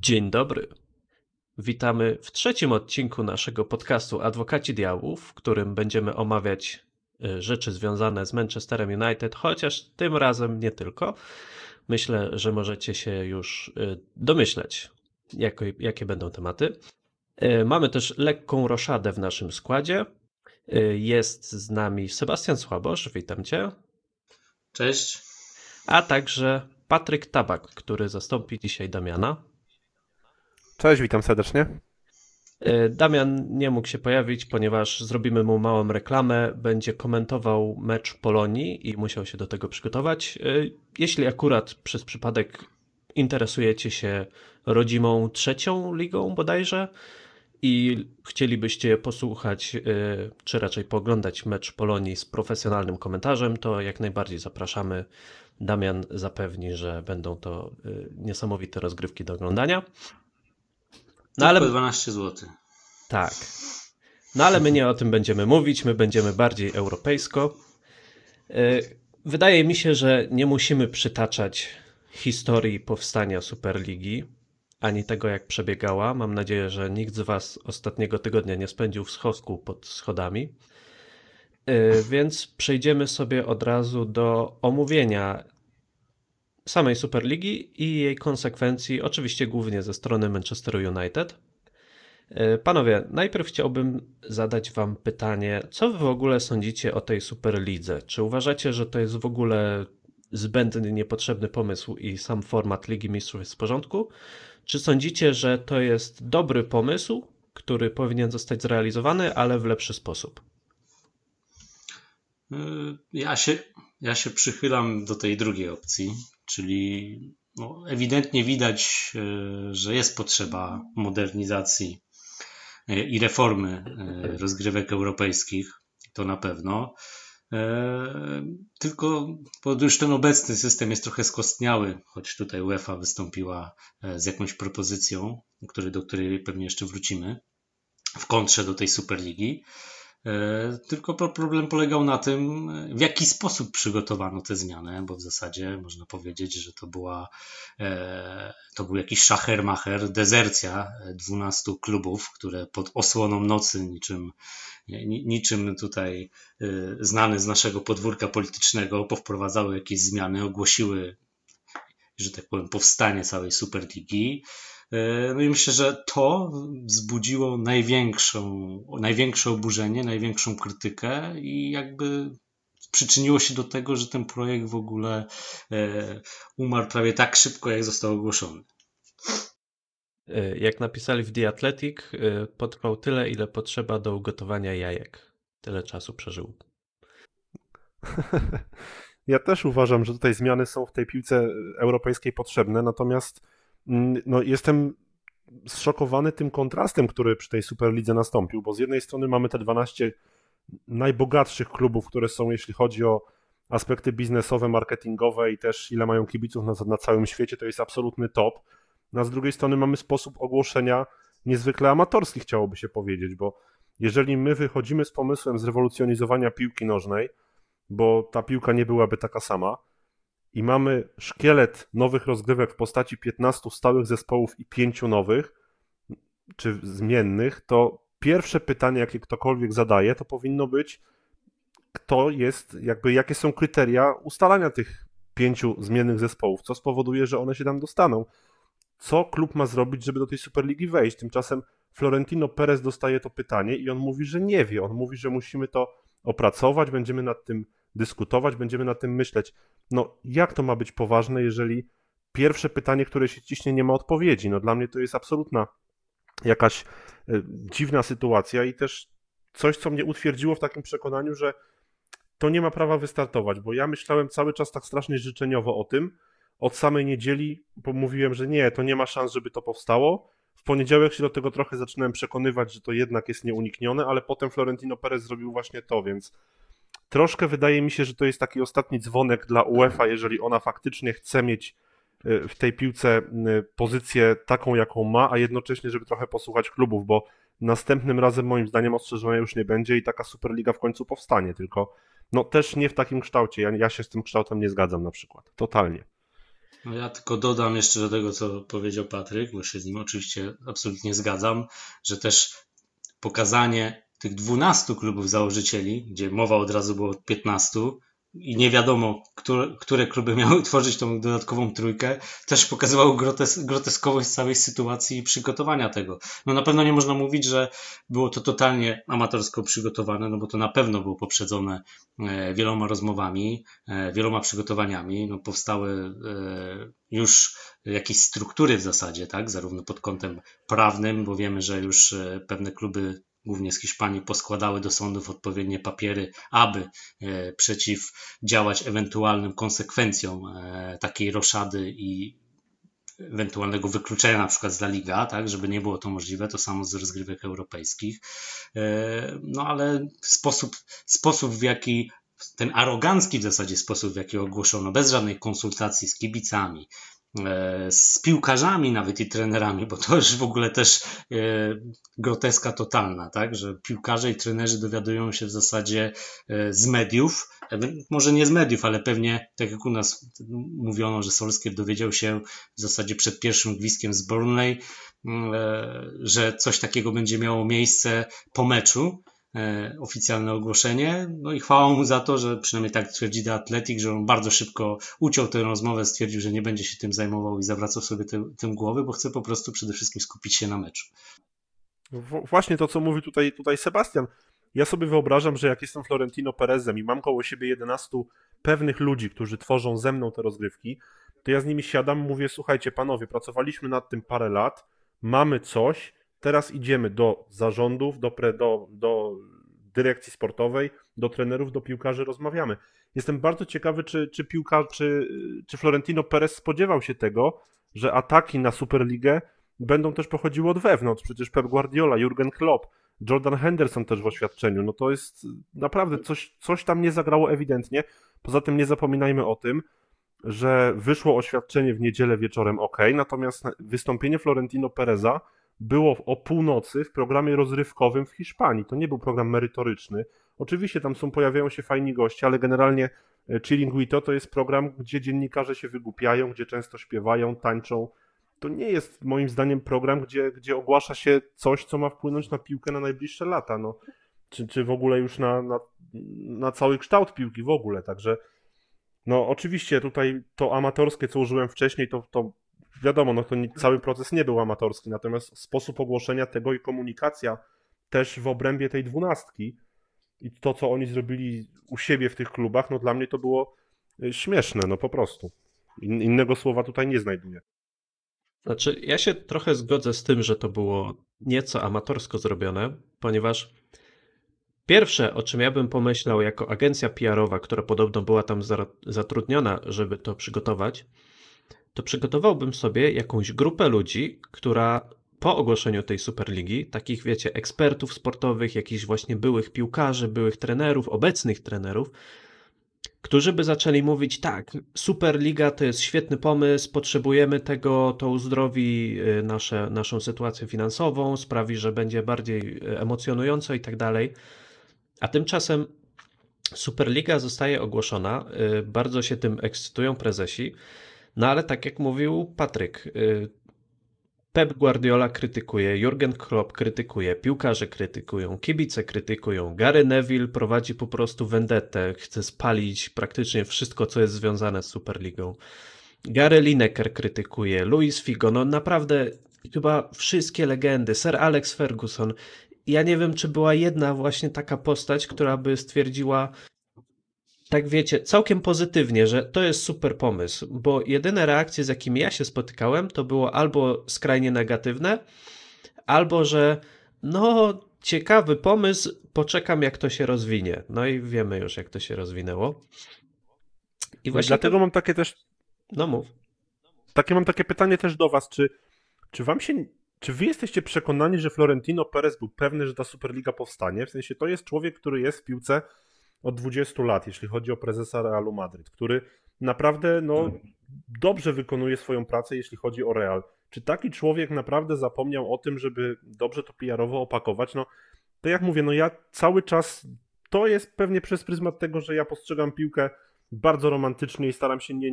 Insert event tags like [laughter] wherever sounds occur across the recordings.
Dzień dobry. Witamy w trzecim odcinku naszego podcastu Adwokaci Diabłów, w którym będziemy omawiać y, rzeczy związane z Manchesterem United, chociaż tym razem nie tylko. Myślę, że możecie się już y, domyśleć, jakie będą tematy. Y, mamy też lekką roszadę w naszym składzie. Jest z nami Sebastian Słabosz, witam cię. Cześć. A także Patryk Tabak, który zastąpi dzisiaj Damiana. Cześć, witam serdecznie. E, Damian nie mógł się pojawić, ponieważ zrobimy mu małą reklamę. Będzie komentował mecz Polonii i musiał się do tego przygotować. E, jeśli akurat przez przypadek interesujecie się rodzimą trzecią ligą bodajże i chcielibyście posłuchać, e, czy raczej pooglądać mecz Polonii z profesjonalnym komentarzem, to jak najbardziej zapraszamy. Damian zapewni, że będą to niesamowite rozgrywki do oglądania. No ale 12 zł. Tak. No ale my nie o tym będziemy mówić, my będziemy bardziej europejsko. E, wydaje mi się, że nie musimy przytaczać historii powstania Superligi, ani tego jak przebiegała. Mam nadzieję, że nikt z Was ostatniego tygodnia nie spędził w schowku pod schodami. E, więc przejdziemy sobie od razu do omówienia samej Superligi i jej konsekwencji, oczywiście głównie ze strony Manchester United. E, panowie, najpierw chciałbym zadać Wam pytanie, co Wy w ogóle sądzicie o tej Superlidze? Czy uważacie, że to jest w ogóle zbędny, niepotrzebny pomysł i sam format Ligi Mistrzów jest w porządku? Czy sądzicie, że to jest dobry pomysł, który powinien zostać zrealizowany, ale w lepszy sposób? E, ja się, ja się przychylam do tej drugiej opcji, czyli no, ewidentnie widać, e, że jest potrzeba modernizacji e, i reformy e, rozgrywek europejskich, to na pewno. Tylko już ten obecny system jest trochę skostniały, choć tutaj UEFA wystąpiła z jakąś propozycją, do której pewnie jeszcze wrócimy, w kontrze do tej Superligi. E, tylko problem polegał na tym, w jaki sposób przygotowano te zmiany, bo w zasadzie można powiedzieć, że to była e, to był jakiś szachermacher, dezercja 12 klubów, które pod osłoną nocy niczym, niczym tutaj e, znany z naszego podwórka politycznego powprowadzały jakieś zmiany, ogłosiły, że tak powiem, powstanie całej Superligi. E, no i myślę, że to wzbudziło największą, największe oburzenie, największą krytykę i jakby przyczyniło się do tego, że ten projekt w ogóle e, umarł prawie tak szybko, jak został ogłoszony. E, jak napisali w The Athletic, potrwał tyle, ile potrzeba do ugotowania jajek. Tyle czasu przeżył. [laughs] Ja też uważam, że tutaj zmiany są w tej piłce europejskiej potrzebne, natomiast no, jestem zszokowany tym kontrastem, który przy tej Superlidze nastąpił, bo z jednej strony mamy te 12 najbogatszych klubów, które są, jeśli chodzi o aspekty biznesowe, marketingowe i też ile mają kibiców na, na całym świecie, to jest absolutny top. No, a z drugiej strony mamy sposób ogłoszenia niezwykle amatorski, chciałoby się powiedzieć, bo jeżeli my wychodzimy z pomysłem zrewolucjonizowania piłki nożnej, bo ta piłka nie byłaby taka sama, i mamy szkielet nowych rozgrywek w postaci 15 stałych zespołów i 5 nowych, czy zmiennych, to pierwsze pytanie, jakie ktokolwiek zadaje, to powinno być, kto jest, jakby jakie są kryteria ustalania tych pięciu zmiennych zespołów, co spowoduje, że one się tam dostaną. Co klub ma zrobić, żeby do tej Superligi wejść? Tymczasem Florentino Perez dostaje to pytanie i on mówi, że nie wie. On mówi, że musimy to opracować, będziemy nad tym dyskutować, będziemy nad tym myśleć. No, jak to ma być poważne, jeżeli pierwsze pytanie, które się ciśnie, nie ma odpowiedzi? No, dla mnie to jest absolutna jakaś e, dziwna sytuacja i też coś, co mnie utwierdziło w takim przekonaniu, że to nie ma prawa wystartować, bo ja myślałem cały czas tak strasznie życzeniowo o tym. Od samej niedzieli mówiłem, że nie, to nie ma szans, żeby to powstało. W poniedziałek się do tego trochę zaczynałem przekonywać, że to jednak jest nieuniknione, ale potem Florentino Perez zrobił właśnie to, więc Troszkę wydaje mi się, że to jest taki ostatni dzwonek dla UEFA, jeżeli ona faktycznie chce mieć e, w tej piłce pozycję taką, jaką ma, a jednocześnie, żeby trochę posłuchać klubów, bo następnym razem moim zdaniem ostrzeżenia już nie będzie i taka Superliga w końcu powstanie, tylko no też nie w takim kształcie. Ja, ja się z tym kształtem nie zgadzam na przykład. Totalnie. No ja tylko dodam jeszcze do tego, co powiedział Patryk, bo się z nim oczywiście absolutnie zgadzam, że też pokazanie tych 12 klubów założycieli, gdzie mowa od razu było o 15, i nie wiadomo, które, które kluby miały [laughs] tworzyć tą dodatkową trójkę, też pokazywało grotes, groteskowość całej sytuacji i przygotowania tego. No na pewno nie można mówić, że było to totalnie amatorsko przygotowane, no bo to na pewno było poprzedzone e, wieloma rozmowami, e, wieloma przygotowaniami, no powstały e, już jakieś struktury w zasadzie, tak, zarówno pod kątem prawnym, bo wiemy, że już pewne kluby głównie z Hiszpanii, poskładały do sądów odpowiednie papiery, aby e, przeciwdziałać ewentualnym konsekwencjom e, takiej roszady i ewentualnego wykluczenia na przykład z La Liga, tak, żeby nie było to możliwe, to samo z rozgrywek europejskich. E, no ale sposób, sposób w jaki ten arogancki w zasadzie sposób, w jaki ogłoszono, bez żadnej konsultacji z kibicami, z piłkarzami nawet i trenerami, bo to już w ogóle też e, groteska totalna, tak, że piłkarze i trenerzy dowiadują się w zasadzie e, z mediów, może nie z mediów, ale pewnie tak jak u nas mówiono, że Solskier dowiedział się w zasadzie przed pierwszym gwizdkiem z Burnley, że coś takiego będzie miało miejsce po meczu, E, oficjalne ogłoszenie. No i chwała mu za to, że przynajmniej tak twierdzi The Athletic, że on bardzo szybko uciął tę rozmowę, stwierdził, że nie będzie się tym zajmował i zawracał sobie tym, tym głowy, bo chce po prostu przede wszystkim skupić się na meczu. Właśnie to, co mówi tutaj, tutaj Sebastian. Ja sobie wyobrażam, że jak jestem Florentino Perezem i mam koło siebie 11 pewnych ludzi, którzy tworzą ze mną te rozgrywki, to ja z nimi siadam, mówię, słuchajcie panowie, pracowaliśmy nad tym parę lat, mamy coś, Teraz idziemy do zarządów, do, pre, do, do dyrekcji sportowej, do trenerów, do piłkarzy, rozmawiamy. Jestem bardzo ciekawy, czy, czy piłka, czy, czy Florentino Perez spodziewał się tego, że ataki na Superligę będą też pochodziły od wewnątrz. Przecież Pep Guardiola, Jurgen Klopp, Jordan Henderson też w oświadczeniu. No to jest naprawdę coś, coś tam nie zagrało ewidentnie. Poza tym nie zapominajmy o tym, że wyszło oświadczenie w niedzielę wieczorem ok, natomiast wystąpienie Florentino Pereza było o północy w programie rozrywkowym w Hiszpanii. To nie był program merytoryczny. Oczywiście tam są, pojawiają się fajni goście, ale generalnie e, Chilling to jest program, gdzie dziennikarze się wygłupiają, gdzie często śpiewają, tańczą. To nie jest moim zdaniem program, gdzie, gdzie ogłasza się coś, co ma wpłynąć na piłkę na najbliższe lata. No, czy, czy w ogóle już na, na, na cały kształt piłki w ogóle. Także no oczywiście tutaj to amatorskie, co użyłem wcześniej, to, to wiadomo, no to nie, cały proces nie był amatorski, natomiast sposób ogłoszenia tego i komunikacja też w obrębie tej dwunastki i to, co oni zrobili u siebie w tych klubach, no dla mnie to było y, śmieszne, no po prostu. In, innego słowa tutaj nie znajduję. Znaczy, ja się trochę zgodzę z tym, że to było nieco amatorsko zrobione, ponieważ pierwsze, o czym ja bym pomyślał jako agencja PR-owa, która podobno była tam zatrudniona, żeby to przygotować, to przygotowałbym sobie jakąś grupę ludzi, która po ogłoszeniu tej Superligi, takich wiecie, ekspertów sportowych, jakichś właśnie byłych piłkarzy, byłych trenerów, obecnych trenerów, którzy by zaczęli mówić: tak, Superliga to jest świetny pomysł, potrzebujemy tego, to uzdrowi y, nasze, naszą sytuację finansową, sprawi, że będzie bardziej y, emocjonująco i tak dalej. A tymczasem Superliga zostaje ogłoszona, y, bardzo się tym ekscytują prezesi. No ale tak jak mówił Patryk, y, Pep Guardiola krytykuje, Jurgen Klopp krytykuje, piłkarze krytykują, kibice krytykują, Gary Neville prowadzi po prostu vendetę, chce spalić praktycznie wszystko, co jest związane z Superligą. Gary Lineker krytykuje, Luis Figo, no naprawdę chyba wszystkie legendy, Sir Alex Ferguson. Ja nie wiem, czy była jedna właśnie taka postać, która by stwierdziła, tak wiecie, całkiem pozytywnie, że to jest super pomysł, bo jedyne reakcje, z jakimi ja się spotykałem, to było albo skrajnie negatywne, albo że no, ciekawy pomysł, poczekam jak to się rozwinie. No i wiemy już, jak to się rozwinęło. I właśnie dlatego to... mam takie też. No mów. Takie mam takie pytanie też do Was, czy, czy wam się. Czy wy jesteście przekonani, że Florentino Perez był pewny, że ta Superliga powstanie? W sensie to jest człowiek, który jest w piłce od 20 lat, jeśli chodzi o prezesa Realu Madryt, który naprawdę no, dobrze wykonuje swoją pracę, jeśli chodzi o Real. Czy taki człowiek naprawdę zapomniał o tym, żeby dobrze to PR-owo opakować? No, to jak mówię, no ja cały czas, to jest pewnie przez pryzmat tego, że ja postrzegam piłkę bardzo romantycznie i staram się nie,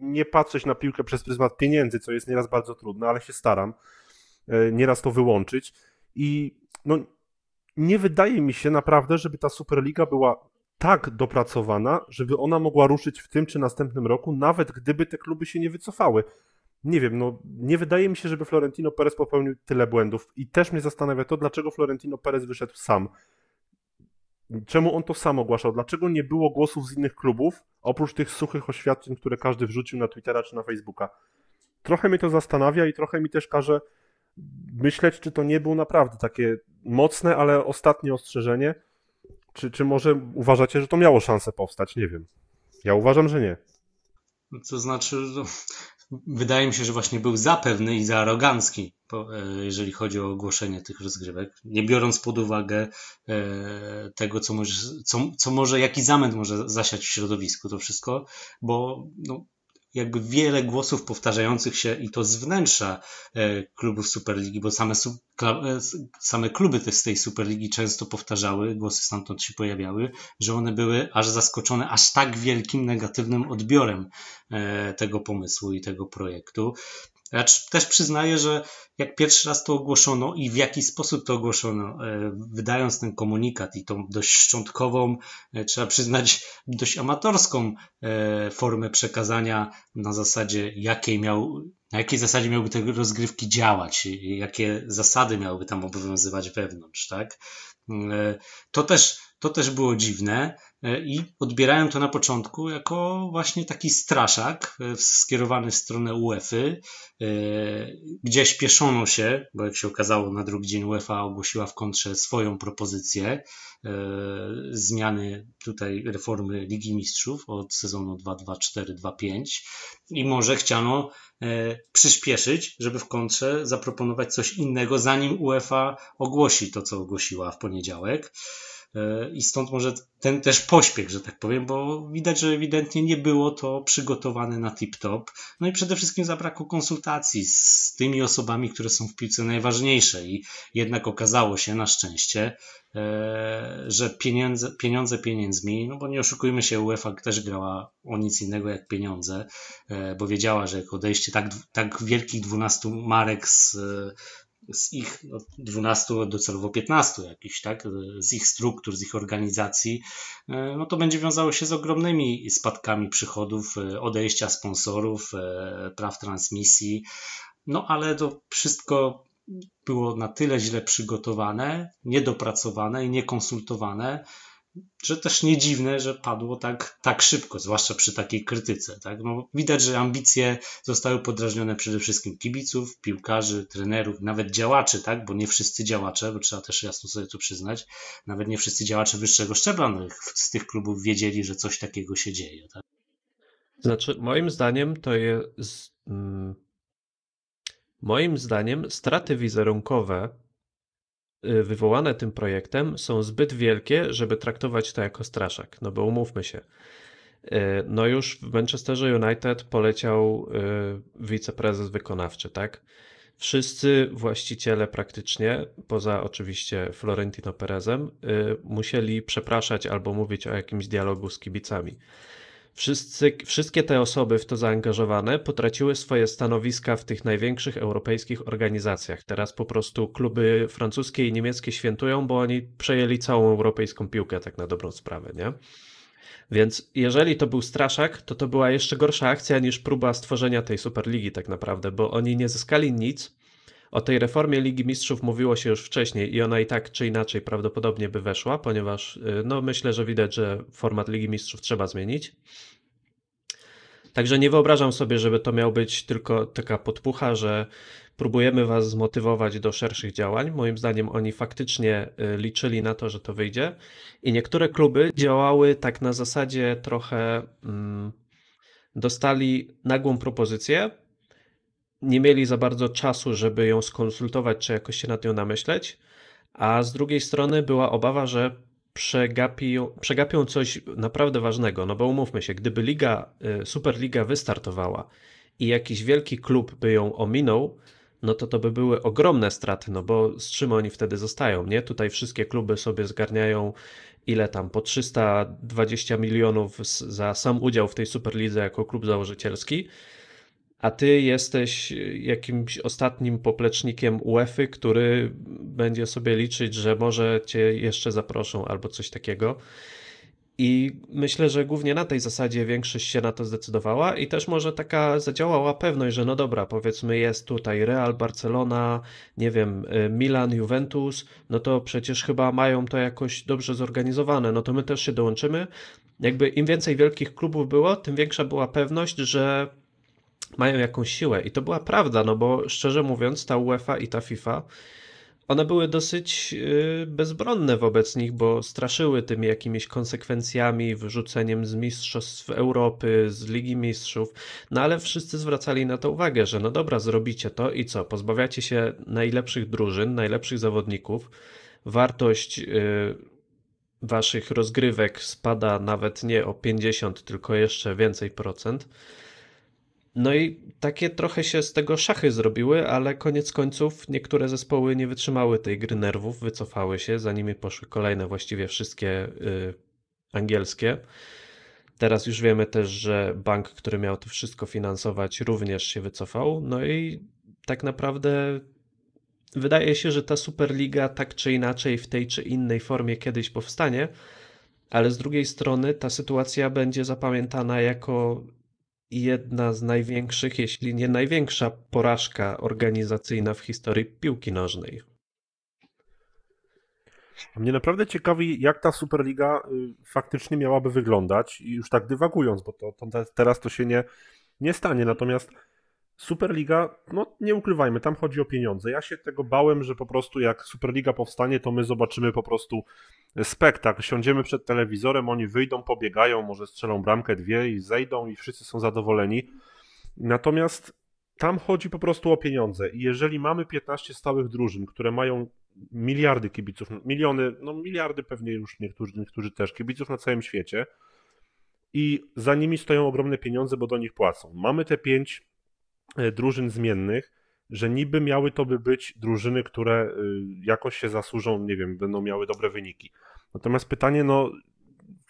nie patrzeć na piłkę przez pryzmat pieniędzy, co jest nieraz bardzo trudne, ale się staram e, nieraz to wyłączyć. I no, nie wydaje mi się naprawdę, żeby ta Superliga była tak dopracowana, żeby ona mogła ruszyć w tym czy następnym roku, nawet gdyby te kluby się nie wycofały. Nie wiem, no nie wydaje mi się, żeby Florentino Perez popełnił tyle błędów i też mnie zastanawia to, dlaczego Florentino Perez wyszedł sam. Czemu on to sam ogłaszał? Dlaczego nie było głosów z innych klubów, oprócz tych suchych oświadczeń, które każdy wrzucił na Twittera czy na Facebooka? Trochę mnie to zastanawia i trochę mi też każe myśleć, czy to nie było naprawdę takie mocne, ale ostatnie ostrzeżenie. Czy, czy może uważacie, że to miało szansę powstać? Nie wiem. Ja uważam, że nie. To znaczy, no, wydaje mi się, że właśnie był zapewny i za arogancki, e, jeżeli chodzi o ogłoszenie tych rozgrywek, nie biorąc pod uwagę e, tego, co może, co, co może jaki zamęt może zasiać w środowisku to wszystko, bo no, jakby wiele głosów powtarzających się i to z wnętrza e, klubów Superligi, bo same, e, same kluby z tej Superligi często powtarzały, głosy stamtąd się pojawiały, że one były aż zaskoczone aż tak wielkim negatywnym odbiorem e, tego pomysłu i tego projektu. Ja też przyznaję, że jak pierwszy raz to ogłoszono i w jaki sposób to ogłoszono, e, wydając ten komunikat i tą dość szczątkową, e, trzeba przyznać, dość amatorską e, formę przekazania na zasadzie, jakiej miał, na jakiej zasadzie miałyby te rozgrywki działać, jakie zasady miałyby tam obowiązywać wewnątrz, tak? To też, to też było dziwne. E, i odbierałem to na początku jako właśnie taki straszak e, skierowany w stronę UEFA, e, gdzie śpieszono się, bo jak się okazało na drugi dzień UEFA ogłosiła w kontrze swoją propozycję zmiany tutaj reformy Ligi Mistrzów od sezonu 2-2-4-2-5 i może chciano przyspieszyć, żeby w kontrze zaproponować coś innego, zanim UEFA ogłosi to, co ogłosiła w poniedziałek. E, I stąd może ten też pośpiech, że tak powiem, bo widać, że ewidentnie nie było to przygotowane na tip-top. No i przede wszystkim zabrakło konsultacji z tymi osobami, które są w piłce najważniejsze. I jednak okazało się na szczęście, e, że pieniądze, pieniądze pieniędzmi, no bo nie oszukujmy się, UEFA też grała o nic innego jak pieniądze, e, bo wiedziała, że jak odejście tak, tak wielkich 12 marek z z ich 12 no, docelowo 15 jakichś, tak, z ich struktur, z ich organizacji, e, no to będzie wiązało się z ogromnymi spadkami przychodów, e, odejścia sponsorów, e, praw transmisji, no ale to wszystko było na tyle źle przygotowane, niedopracowane i niekonsultowane, że też nie dziwne, że padło tak, tak szybko, zwłaszcza przy takiej krytyce. Tak? No, widać, że ambicje zostały podrażnione przede wszystkim kibiców, piłkarzy, trenerów, nawet działaczy, tak? bo nie wszyscy działacze, bo trzeba też jasno sobie to przyznać, nawet nie wszyscy działacze wyższego szczebla z tych klubów wiedzieli, że coś takiego się dzieje. Tak? Znaczy, moim zdaniem to jest. Mm, moim zdaniem straty wizerunkowe wywołane tym projektem są zbyt wielkie, żeby traktować to jako straszak. No bo umówmy się. Y, no już w Manchesterze United poleciał y, wiceprezes wykonawczy, tak? Wszyscy właściciele praktycznie, poza oczywiście Florentino Perezem, musieli przepraszać albo mówić o jakimś dialogu z kibicami. Wszyscy, wszystkie te osoby w to zaangażowane potraciły swoje stanowiska w tych największych europejskich organizacjach. Teraz po prostu kluby francuskie i niemieckie świętują, bo oni przejęli całą europejską piłkę, tak na dobrą sprawę, nie? Więc jeżeli to był straszak, to to była jeszcze gorsza akcja niż próba stworzenia tej Superligi tak naprawdę, bo oni nie zyskali nic. O tej reformie Ligi Mistrzów mówiło się już wcześniej i ona i tak czy inaczej prawdopodobnie by weszła, ponieważ y, no myślę, że widać, że format Ligi Mistrzów trzeba zmienić. Także nie wyobrażam sobie, żeby to miał być tylko taka podpucha, że próbujemy was zmotywować do szerszych działań. Moim zdaniem oni faktycznie y, liczyli na to, że to wyjdzie. I niektóre kluby działały tak na zasadzie trochę. Mm, dostali nagłą propozycję, nie mieli za bardzo czasu, żeby ją skonsultować, czy jakoś się nad nią namyśleć. A z drugiej strony była obawa, że przegapią, przegapią coś naprawdę ważnego. No bo umówmy się, gdyby Liga, y, Superliga wystartowała i jakiś wielki klub by ją ominął, no to to by były ogromne straty, no bo z czym oni wtedy zostają, nie? Tutaj wszystkie kluby sobie zgarniają ile tam, po 320 milionów za sam udział w tej Superlidze jako klub założycielski, a ty jesteś jakimś ostatnim poplecznikiem UEFA, który będzie sobie liczyć, że może cię jeszcze zaproszą albo coś takiego. I myślę, że głównie na tej zasadzie większość się na to zdecydowała i też może taka zadziałała pewność, że no dobra, powiedzmy jest tutaj Real, Barcelona, nie wiem, y, Milan, Juventus, no to przecież chyba mają to jakoś dobrze zorganizowane, no to my też się dołączymy. Jakby im więcej wielkich klubów było, tym większa była pewność, że mają jakąś siłę. I to była prawda, no bo szczerze mówiąc, ta UEFA i ta FIFA one były dosyć y, bezbronne wobec nich, bo straszyły tymi jakimiś konsekwencjami, wyrzuceniem z Mistrzostw Europy, z Ligi Mistrzów. No ale wszyscy zwracali na to uwagę, że no dobra, zrobicie to i co? Pozbawiacie się najlepszych drużyn, najlepszych zawodników. Wartość y, waszych rozgrywek spada nawet nie o 50, tylko jeszcze więcej procent. No i takie trochę się z tego szachy zrobiły, ale koniec końców niektóre zespoły nie wytrzymały tej gry nerwów, wycofały się, za nimi poszły kolejne właściwie wszystkie y, angielskie. Teraz już wiemy też, że bank, który miał to wszystko finansować, również się wycofał. No i tak naprawdę wydaje się, że ta Superliga tak czy inaczej w tej czy innej formie kiedyś powstanie, ale z drugiej strony ta sytuacja będzie zapamiętana jako jedna z największych, jeśli nie największa porażka organizacyjna w historii piłki nożnej. A mnie naprawdę ciekawi, jak ta Superliga y, faktycznie miałaby wyglądać i już tak dywagując, bo to, to teraz to się nie, nie stanie. Natomiast Superliga, no nie ukrywajmy, tam chodzi o pieniądze. Ja się tego bałem, że po prostu jak Superliga powstanie, to my zobaczymy po prostu spektakl. Siądziemy przed telewizorem, oni wyjdą, pobiegają, może strzelą bramkę dwie i zejdą i wszyscy są zadowoleni. Natomiast tam chodzi po prostu o pieniądze. I jeżeli mamy 15 stałych drużyn, które mają miliardy kibiców, miliony, no miliardy pewnie już niektórzy, niektórzy też, kibiców na całym świecie i za nimi stoją ogromne pieniądze, bo do nich płacą. Mamy te pięć drużyn zmiennych, że niby miały to by być drużyny, które y, jakoś się zasłużą, nie wiem, będą miały dobre wyniki. Natomiast pytanie, no,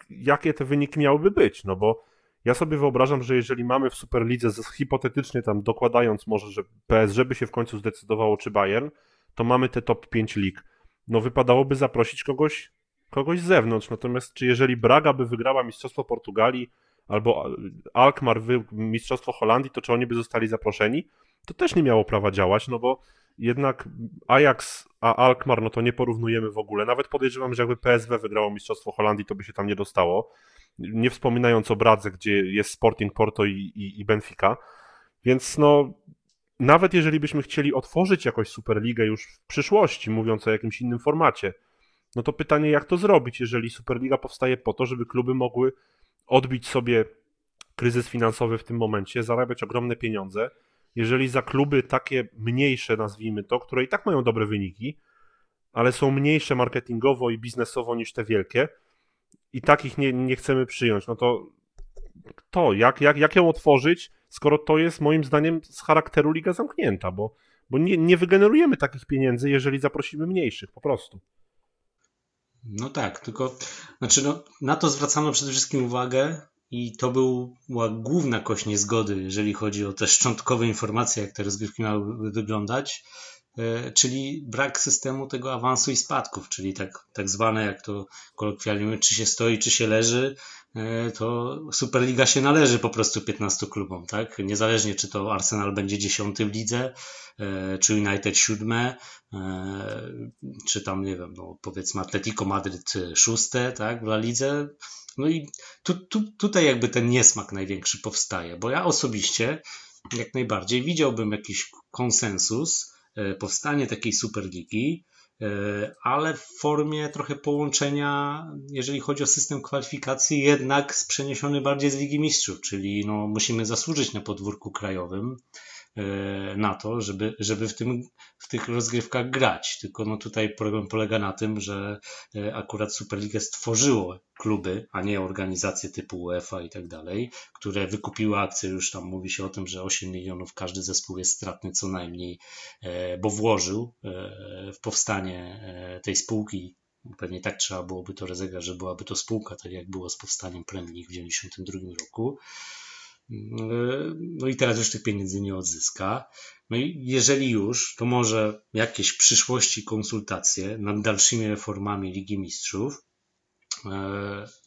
jakie te wyniki miałyby być? No bo ja sobie wyobrażam, że jeżeli mamy w Superlidze, hipotetycznie tam dokładając może, że PS, żeby się w końcu zdecydowało, czy Bayern, to mamy te top 5 lig. No wypadałoby zaprosić kogoś, kogoś z zewnątrz. Natomiast czy jeżeli Braga by wygrała Mistrzostwo Portugalii, albo Alkmaar Mistrzostwo Holandii, to czy oni by zostali zaproszeni? To też nie miało prawa działać, no bo jednak Ajax a Alkmaar, no to nie porównujemy w ogóle. Nawet podejrzewam, że jakby PSW wygrało Mistrzostwo Holandii, to by się tam nie dostało. Nie wspominając o Bradze, gdzie jest Sporting Porto i, i, i Benfica. Więc no, nawet jeżeli byśmy chcieli otworzyć jakoś Superligę już w przyszłości, mówiąc o jakimś innym formacie, no to pytanie, jak to zrobić, jeżeli Superliga powstaje po to, żeby kluby mogły odbić sobie kryzys finansowy w tym momencie, zarabiać ogromne pieniądze. Jeżeli za kluby takie mniejsze, nazwijmy to, które i tak mają dobre wyniki, ale są mniejsze marketingowo i biznesowo niż te wielkie, i takich nie, nie chcemy przyjąć, no to to, jak, jak, jak ją otworzyć, skoro to jest moim zdaniem z charakteru liga zamknięta, bo, bo nie, nie wygenerujemy takich pieniędzy, jeżeli zaprosimy mniejszych, po prostu. No tak, tylko znaczy no, na to zwracano przede wszystkim uwagę i to była główna kość niezgody, jeżeli chodzi o te szczątkowe informacje, jak te rozgrywki miały wyglądać, czyli brak systemu tego awansu i spadków, czyli tak, tak zwane, jak to kolokwialnie czy się stoi, czy się leży, E, to Superliga się należy po prostu 15 klubom, tak? Niezależnie czy to Arsenal będzie dziesiąty w lidze, e, czy United siódme, e, czy tam, nie wiem, no powiedzmy Atletico Madryt szóste, tak, w La Lidze. No i tu, tu, tutaj jakby ten niesmak największy powstaje, bo ja osobiście jak najbardziej widziałbym jakiś konsensus, powstanie takiej Superligi, E, ale w formie trochę połączenia, jeżeli chodzi o system kwalifikacji, jednak przeniesiony bardziej z Ligi Mistrzów, czyli no, musimy zasłużyć na podwórku krajowym. E, na to, żeby, żeby w, tym, w tych rozgrywkach grać. Tylko no tutaj problem polega na tym, że e, akurat Superligę stworzyło kluby, a nie organizacje typu UEFA i tak dalej, które wykupiły akcje, już tam mówi się o tym, że 8 milionów każdy zespół jest stratny co najmniej, e, bo włożył w powstanie tej spółki Pewnie tak trzeba byłoby to rozegrać, że byłaby to spółka, tak jak było z powstaniem Premier League w 1992 roku. No i teraz już tych pieniędzy nie odzyska. No i jeżeli już, to może jakieś w przyszłości konsultacje nad dalszymi reformami Ligi Mistrzów,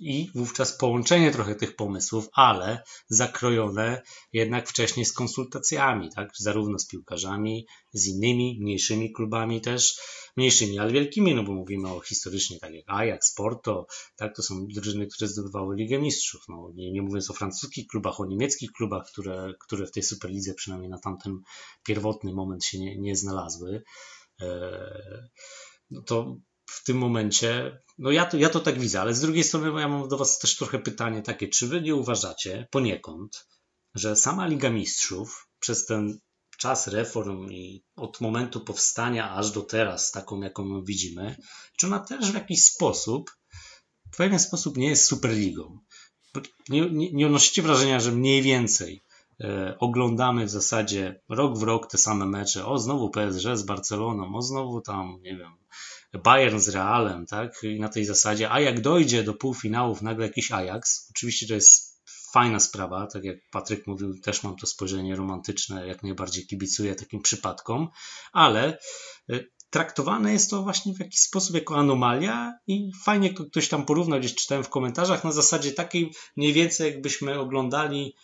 i wówczas połączenie trochę tych pomysłów, ale zakrojone jednak wcześniej z konsultacjami, tak? zarówno z piłkarzami, z innymi, mniejszymi klubami też, mniejszymi, ale wielkimi, no bo mówimy o historycznie, tak jak Ajax, Porto, tak, to są drużyny, które zdobywały Ligę Mistrzów, no, nie, nie mówiąc o francuskich klubach, o niemieckich klubach, które, które w tej Superlidze przynajmniej na tamten pierwotny moment się nie, nie znalazły, e, no to w tym momencie, no ja to, ja to tak widzę, ale z drugiej strony ja mam do Was też trochę pytanie takie, czy Wy nie uważacie poniekąd, że sama Liga Mistrzów przez ten czas reform i od momentu powstania aż do teraz, taką jaką widzimy, czy ona też w jakiś sposób, w pewien sposób nie jest Superligą? Nie, nie, nie odnosicie wrażenia, że mniej więcej e, oglądamy w zasadzie rok w rok te same mecze. O, znowu PSG z Barceloną, o, znowu tam, nie wiem, Bayern z Realem, tak? I na tej zasadzie, a jak dojdzie do półfinałów nagle jakiś Ajax, oczywiście to jest fajna sprawa, tak jak Patryk mówił, też mam to spojrzenie romantyczne, jak najbardziej kibicuję takim przypadkom, ale y, traktowane jest to właśnie w jakiś sposób jako anomalia i fajnie ktoś tam porównał, gdzieś czytałem w komentarzach, na zasadzie takiej mniej więcej jakbyśmy oglądali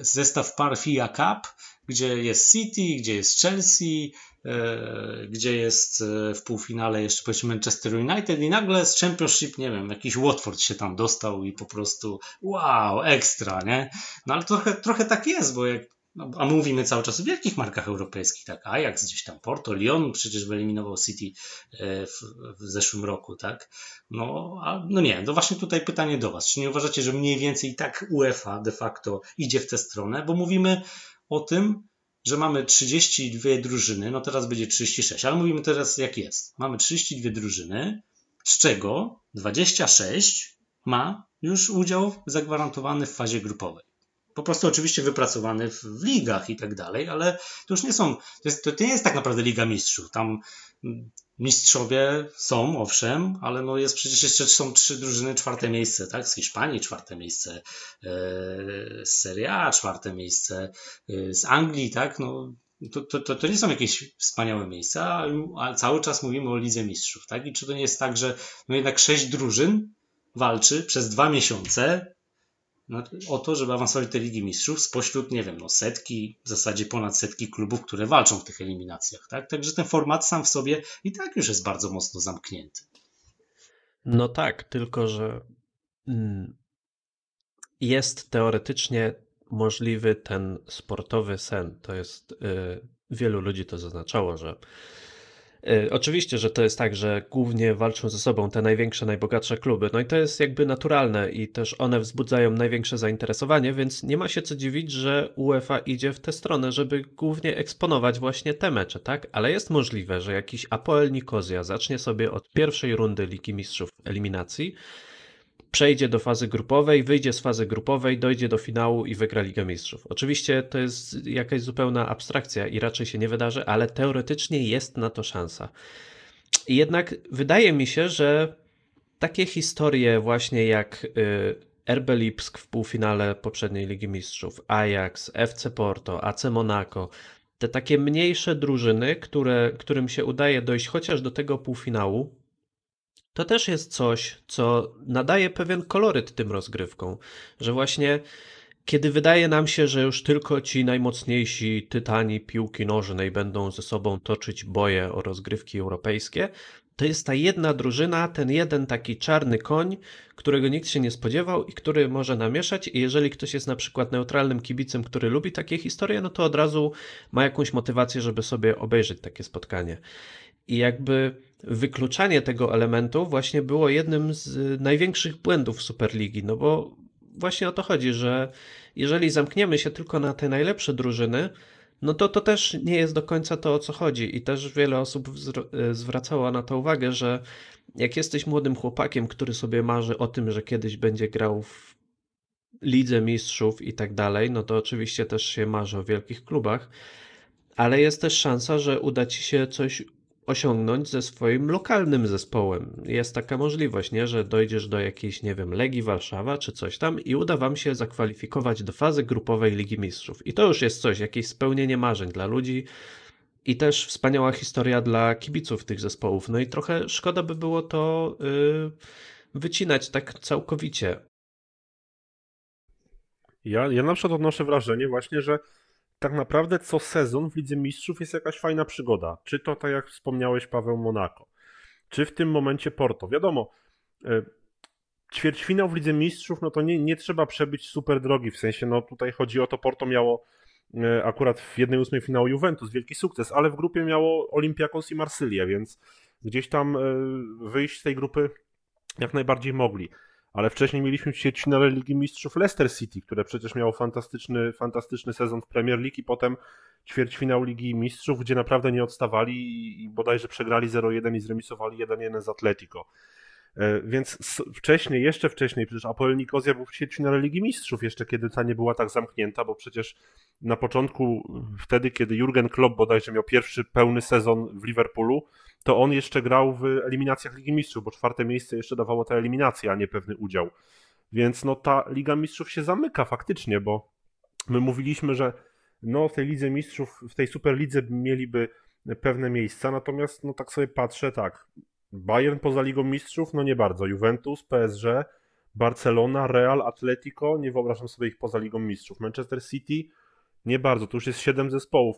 zestaw par FIA Cup, gdzie jest City, gdzie jest Chelsea, E, gdzie jest e, w półfinale jeszcze powiedzmy Manchester United i nagle z Championship, nie wiem, jakiś Watford się tam dostał i po prostu wow, ekstra, nie? No ale trochę, trochę tak jest, bo jak no, a mówimy cały czas o wielkich markach europejskich, tak? Ajax gdzieś tam, Porto, Lyon przecież wyeliminował City e, w, w zeszłym roku, tak? No, a, no nie, to właśnie tutaj pytanie do Was. Czy nie uważacie, że mniej więcej i tak UEFA de facto idzie w tę stronę? Bo mówimy o tym, że mamy 32 drużyny, no teraz będzie 36, ale mówimy teraz jak jest. Mamy 32 drużyny, z czego 26 ma już udział zagwarantowany w fazie grupowej. Po prostu oczywiście wypracowany w, w ligach i tak dalej, ale to już nie są, to, jest, to nie jest tak naprawdę Liga Mistrzów. Tam Mistrzowie są, owszem, ale no jest przecież jeszcze są trzy drużyny, czwarte miejsce, tak? Z Hiszpanii czwarte miejsce, e, z Serie A czwarte miejsce, e, z Anglii, tak? No, to, to, to nie są jakieś wspaniałe miejsca, ale cały czas mówimy o Lidze Mistrzów, tak? I czy to nie jest tak, że no jednak sześć drużyn walczy przez dwa miesiące o to, żeby awansować do Ligi Mistrzów spośród, nie wiem, no setki, w zasadzie ponad setki klubów, które walczą w tych eliminacjach, tak? Także ten format sam w sobie i tak już jest bardzo mocno zamknięty. No tak, tylko że mm, jest teoretycznie możliwy ten sportowy sen. To jest, y, wielu ludzi to zaznaczało, że oczywiście, że to jest tak, że głównie walczą ze sobą te największe, najbogatsze kluby. No i to jest jakby naturalne i też one wzbudzają największe zainteresowanie, więc nie ma się co dziwić, że UEFA idzie w tę stronę, żeby głównie eksponować właśnie te mecze, tak? Ale jest możliwe, że jakiś Apoel Nikozja zacznie sobie od pierwszej rundy Ligi Mistrzów eliminacji przejdzie do fazy grupowej, wyjdzie z fazy grupowej, dojdzie do finału i wygra Ligę Mistrzów. Oczywiście to jest jakaś zupełna abstrakcja i raczej się nie wydarzy, ale teoretycznie jest na to szansa. Jednak wydaje mi się, że takie historie właśnie jak y, RB Lipsk w półfinale poprzedniej Ligi Mistrzów, Ajax, FC Porto, AC Monaco, te takie mniejsze drużyny, które, którym się udaje dojść chociaż do tego półfinału, to też jest coś, co nadaje pewien koloryt tym rozgrywkom, że właśnie kiedy wydaje nam się, że już tylko ci najmocniejsi tytani piłki nożnej będą ze sobą toczyć boje o rozgrywki europejskie, to jest ta jedna drużyna, ten jeden taki czarny koń, którego nikt się nie spodziewał i który może namieszać. I jeżeli ktoś jest na przykład neutralnym kibicem, który lubi takie historie, no to od razu ma jakąś motywację, żeby sobie obejrzeć takie spotkanie. I jakby wykluczanie tego elementu właśnie było jednym z największych błędów Superligi, no bo właśnie o to chodzi, że jeżeli zamkniemy się tylko na te najlepsze drużyny, no to to też nie jest do końca to, o co chodzi. I też wiele osób zwracało na to uwagę, że jak jesteś młodym chłopakiem, który sobie marzy o tym, że kiedyś będzie grał w lidze mistrzów i tak dalej, no to oczywiście też się marzy o wielkich klubach, ale jest też szansa, że uda ci się coś osiągnąć ze swoim lokalnym zespołem. Jest taka możliwość, nie? że dojdziesz do jakiejś, nie wiem, Legii Warszawa czy coś tam i uda wam się zakwalifikować do fazy grupowej Ligi Mistrzów. I to już jest coś, jakieś spełnienie marzeń dla ludzi i też wspaniała historia dla kibiców tych zespołów. No i trochę szkoda by było to yy, wycinać tak całkowicie. Ja, ja na przykład odnoszę wrażenie właśnie, że tak naprawdę co sezon w Lidze Mistrzów jest jakaś fajna przygoda. Czy to, tak jak wspomniałeś, Paweł Monaco, czy w tym momencie Porto. Wiadomo, e, ćwierćfinał w Lidze Mistrzów, no to nie, nie trzeba przebyć super drogi, w sensie, no tutaj chodzi o to, Porto miało e, akurat w jednej ósmej finału Juventus, wielki sukces, ale w grupie miało Olympiakos i Marsylię, więc gdzieś tam e, wyjść z tej grupy jak najbardziej mogli ale wcześniej mieliśmy ćwierćfinale Ligi Mistrzów Leicester City, które przecież miało fantastyczny, fantastyczny sezon w Premier League i potem ćwierćfinał Ligi Mistrzów, gdzie naprawdę nie odstawali i bodajże przegrali 0-1 i zremisowali 1-1 z Atletico. E, więc wcześniej, jeszcze wcześniej, przecież Apoel Nikozja był w ćwierćfinale Ligi Mistrzów, jeszcze kiedy ta nie była tak zamknięta, bo przecież na początku, wtedy kiedy Jurgen Klopp bodajże miał pierwszy pełny sezon w Liverpoolu, to on jeszcze grał w eliminacjach Ligi Mistrzów, bo czwarte miejsce jeszcze dawało ta eliminacja, a nie pewny udział. Więc no ta Liga Mistrzów się zamyka faktycznie, bo my mówiliśmy, że no w tej Lidze Mistrzów, w tej Superlidze mieliby pewne miejsca, natomiast no tak sobie patrzę, tak, Bayern poza Ligą Mistrzów, no nie bardzo, Juventus, PSG, Barcelona, Real, Atletico, nie wyobrażam sobie ich poza Ligą Mistrzów, Manchester City, nie bardzo, to już jest siedem zespołów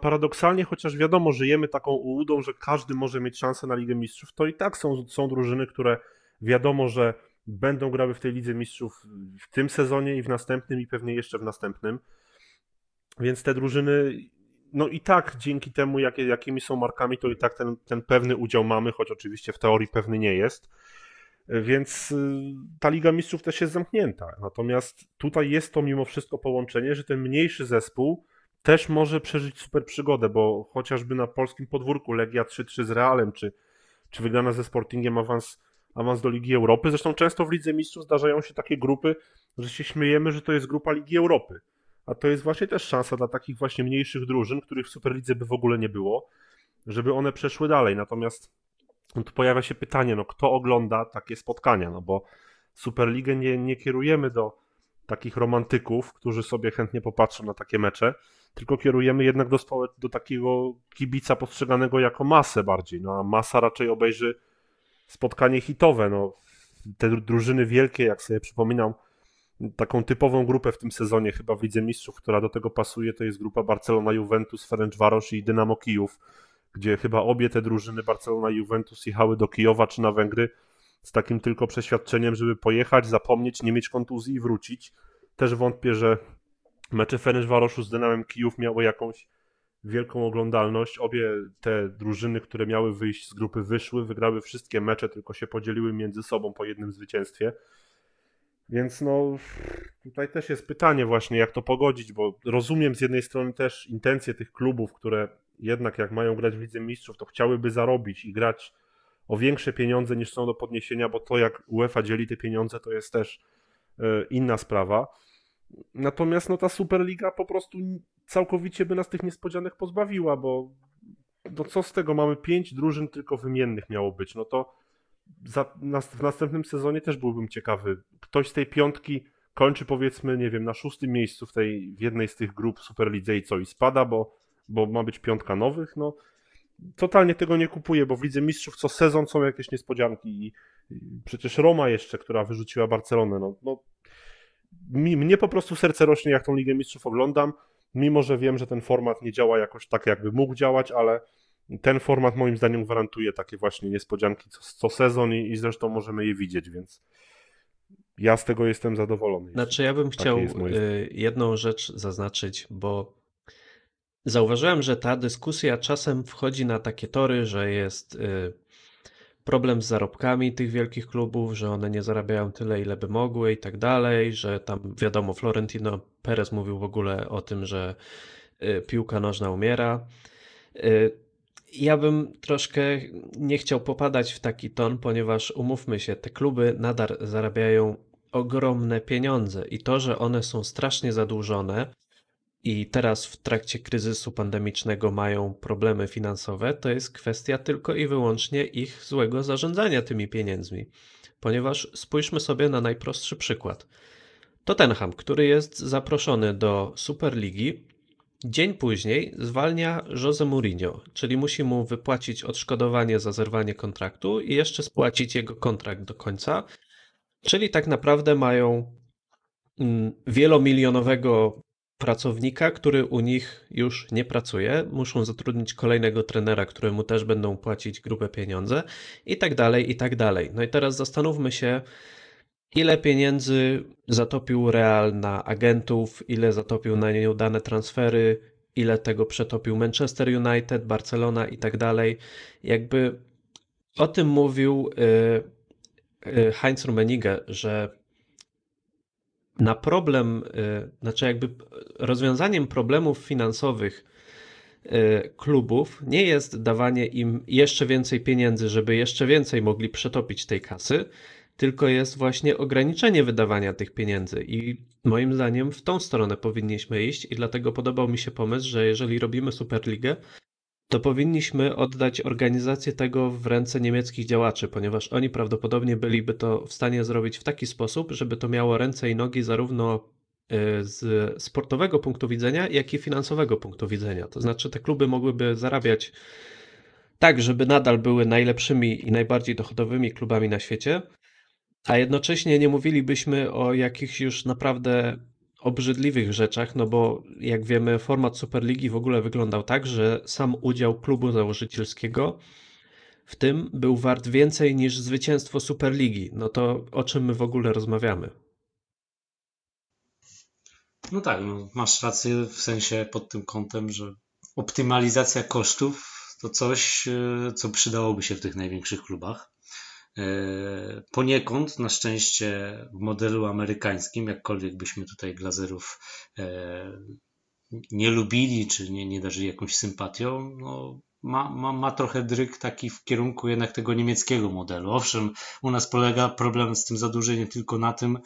paradoksalnie, chociaż wiadomo, żyjemy taką ułudą, że każdy może mieć szansę na Ligę Mistrzów, to i tak są, są drużyny, które wiadomo, że będą grały w tej Lidze Mistrzów w tym sezonie i w następnym i pewnie jeszcze w następnym. Więc te drużyny, no i tak dzięki temu, jakie, jakimi są markami, to i tak ten, ten pewny udział mamy, choć oczywiście w teorii pewny nie jest. Więc y, ta Liga Mistrzów też jest zamknięta. Natomiast tutaj jest to mimo wszystko połączenie, że ten mniejszy zespół też może przeżyć super przygodę, bo chociażby na polskim podwórku Legia 3-3 z Realem, czy, czy wygrana ze Sportingiem awans, awans do Ligi Europy. Zresztą często w Lidze Mistrzów zdarzają się takie grupy, że się śmiejemy, że to jest grupa Ligi Europy. A to jest właśnie też szansa dla takich właśnie mniejszych drużyn, których w Superlidze by w ogóle nie było, żeby one przeszły dalej. Natomiast tu pojawia się pytanie, no kto ogląda takie spotkania, no bo Superligę nie, nie kierujemy do takich romantyków, którzy sobie chętnie popatrzą na takie mecze, tylko kierujemy jednak do, do takiego kibica postrzeganego jako masę bardziej. No, a masa raczej obejrzy spotkanie hitowe. No, te drużyny wielkie, jak sobie przypominam, taką typową grupę w tym sezonie, chyba w Lidze Mistrzów, która do tego pasuje, to jest grupa Barcelona, Juventus, Ferencvaros i Dynamo Kijów, gdzie chyba obie te drużyny, Barcelona i Juventus, jechały do Kijowa czy na Węgry z takim tylko przeświadczeniem, żeby pojechać, zapomnieć, nie mieć kontuzji i wrócić. Też wątpię, że mecze Ferencvaroszu z Dynamem Kijów miały jakąś wielką oglądalność. Obie te drużyny, które miały wyjść z grupy, wyszły, wygrały wszystkie mecze, tylko się podzieliły między sobą po jednym zwycięstwie. Więc no, tutaj też jest pytanie właśnie, jak to pogodzić, bo rozumiem z jednej strony też intencje tych klubów, które jednak jak mają grać w Lidze Mistrzów, to chciałyby zarobić i grać o większe pieniądze niż są do podniesienia, bo to jak UEFA dzieli te pieniądze, to jest też e, inna sprawa. Natomiast no, ta Superliga po prostu całkowicie by nas tych niespodzianek pozbawiła, bo no co z tego, mamy pięć drużyn tylko wymiennych miało być, no to za, na, w następnym sezonie też byłbym ciekawy. Ktoś z tej piątki kończy powiedzmy, nie wiem, na szóstym miejscu w tej w jednej z tych grup Superlidze i co, i spada, bo, bo ma być piątka nowych, no totalnie tego nie kupuję, bo w Mistrzów co sezon są jakieś niespodzianki i, i przecież Roma jeszcze, która wyrzuciła Barcelonę, no, no mi, mnie po prostu serce rośnie, jak tą Ligę Mistrzów oglądam, mimo że wiem, że ten format nie działa jakoś tak, jakby mógł działać, ale ten format moim zdaniem gwarantuje takie właśnie niespodzianki co, co sezon i, i zresztą możemy je widzieć, więc ja z tego jestem zadowolony. Znaczy, ja bym chciał y, jedną rzecz zaznaczyć, bo zauważyłem, że ta dyskusja czasem wchodzi na takie tory, że jest y, problem z zarobkami tych wielkich klubów, że one nie zarabiają tyle, ile by mogły i tak dalej, że tam wiadomo, Florentino Perez mówił w ogóle o tym, że y, piłka nożna umiera. Y, ja bym troszkę nie chciał popadać w taki ton, ponieważ umówmy się, te kluby nadal zarabiają ogromne pieniądze i to, że one są strasznie zadłużone, i teraz w trakcie kryzysu pandemicznego mają problemy finansowe, to jest kwestia tylko i wyłącznie ich złego zarządzania tymi pieniędzmi. Ponieważ spójrzmy sobie na najprostszy przykład. Tottenham, który jest zaproszony do Superligi, dzień później zwalnia Jose Mourinho, czyli musi mu wypłacić odszkodowanie za zerwanie kontraktu i jeszcze spłacić jego kontrakt do końca. Czyli tak naprawdę mają mm, wielomilionowego pracownika, który u nich już nie pracuje. Muszą zatrudnić kolejnego trenera, któremu też będą płacić grube pieniądze i tak dalej, i tak dalej. No i teraz zastanówmy się, ile pieniędzy zatopił Real na agentów, ile zatopił na nieudane transfery, ile tego przetopił Manchester United, Barcelona i tak dalej. Jakby o tym mówił y, y, Heinz Rummenigge, że na problem, y, znaczy jakby rozwiązaniem problemów finansowych klubów nie jest dawanie im jeszcze więcej pieniędzy, żeby jeszcze więcej mogli przetopić tej kasy, tylko jest właśnie ograniczenie wydawania tych pieniędzy. I moim zdaniem w tą stronę powinniśmy iść, i dlatego podobał mi się pomysł, że jeżeli robimy Superligę, to powinniśmy oddać organizację tego w ręce niemieckich działaczy, ponieważ oni prawdopodobnie byliby to w stanie zrobić w taki sposób, żeby to miało ręce i nogi zarówno y, z sportowego punktu widzenia, jak i finansowego punktu widzenia. To znaczy, te kluby mogłyby zarabiać tak, żeby nadal były najlepszymi i najbardziej dochodowymi klubami na świecie, a jednocześnie nie mówilibyśmy o jakichś już naprawdę obrzydliwych rzeczach, no bo jak wiemy, format Superligi w ogóle wyglądał tak, że sam udział klubu założycielskiego w tym był wart więcej niż zwycięstwo Superligi. No to o czym my w ogóle rozmawiamy? No tak, no masz rację w sensie pod tym kątem, że optymalizacja kosztów to coś, e, co przydałoby się w tych największych klubach. E, poniekąd, na szczęście, w modelu amerykańskim, jakkolwiek byśmy tutaj Glazerów e, nie lubili, czy nie, nie darzyli jakąś sympatią, no, ma, ma, ma trochę dryk taki w kierunku jednak tego niemieckiego modelu. Owszem, u nas polega problem z tym zadłużeniem tylko na tym,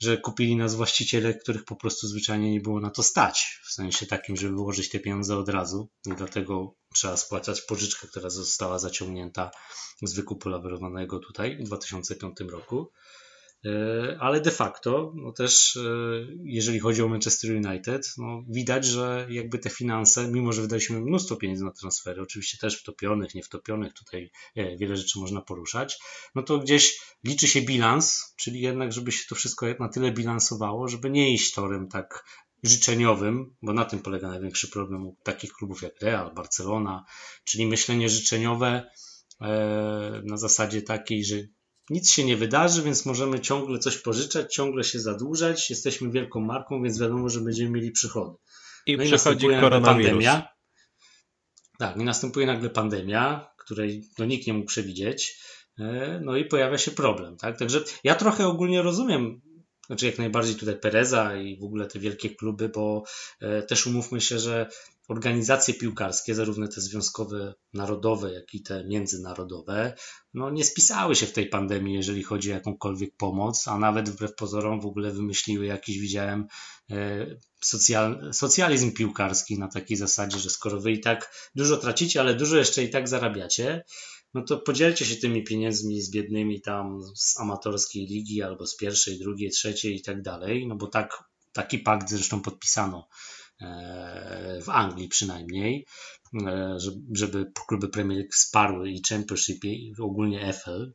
że kupili nas właściciele, których po prostu zwyczajnie nie było na to stać. W sensie takim, żeby wyłożyć te pieniądze od razu i dlatego trzeba spłacać pożyczkę, która została zaciągnięta z wykupu lawerowanego tutaj w 2005 roku. E, ale de facto, no też e, jeżeli chodzi o Manchester United, no widać, że jakby te finanse, mimo że wydaliśmy mnóstwo pieniędzy na transfery, oczywiście też wtopionych, niewtopionych, tutaj e, wiele rzeczy można poruszać, no to gdzieś liczy się bilans, czyli jednak, żeby się to wszystko na tyle bilansowało, żeby nie iść torem tak życzeniowym, bo na tym polega największy problem u takich klubów jak Real, Barcelona, czyli myślenie życzeniowe na zasadzie takiej, że nic się nie wydarzy, więc możemy ciągle coś pożyczać, ciągle się zadłużać. Jesteśmy wielką marką, więc wiadomo, że będziemy mieli przychody. I no przychodzi i koronawirus. Pandemia. Tak, i następuje nagle pandemia, której no, nikt nie mógł przewidzieć. E, no i pojawia się problem. Tak? Także ja trochę ogólnie rozumiem znaczy jak najbardziej tutaj Pereza i w ogóle te wielkie kluby, bo e, też umówmy się, że organizacje piłkarskie, zarówno te związkowe, narodowe, jak i te międzynarodowe, no nie spisały się w tej pandemii, jeżeli chodzi o jakąkolwiek pomoc, a nawet wbrew pozorom w ogóle wymyśliły jakiś, widziałem, e, socjal, socjalizm piłkarski na takiej zasadzie, że skoro wy i tak dużo tracicie, ale dużo jeszcze i tak zarabiacie, no to podzielcie się tymi pieniędzmi z biednymi tam z amatorskiej ligi albo z pierwszej, drugiej, trzeciej i tak dalej, no bo tak, taki pakt zresztą podpisano w Anglii przynajmniej, e, żeby kluby Premier League wsparły i Championship i ogólnie FL,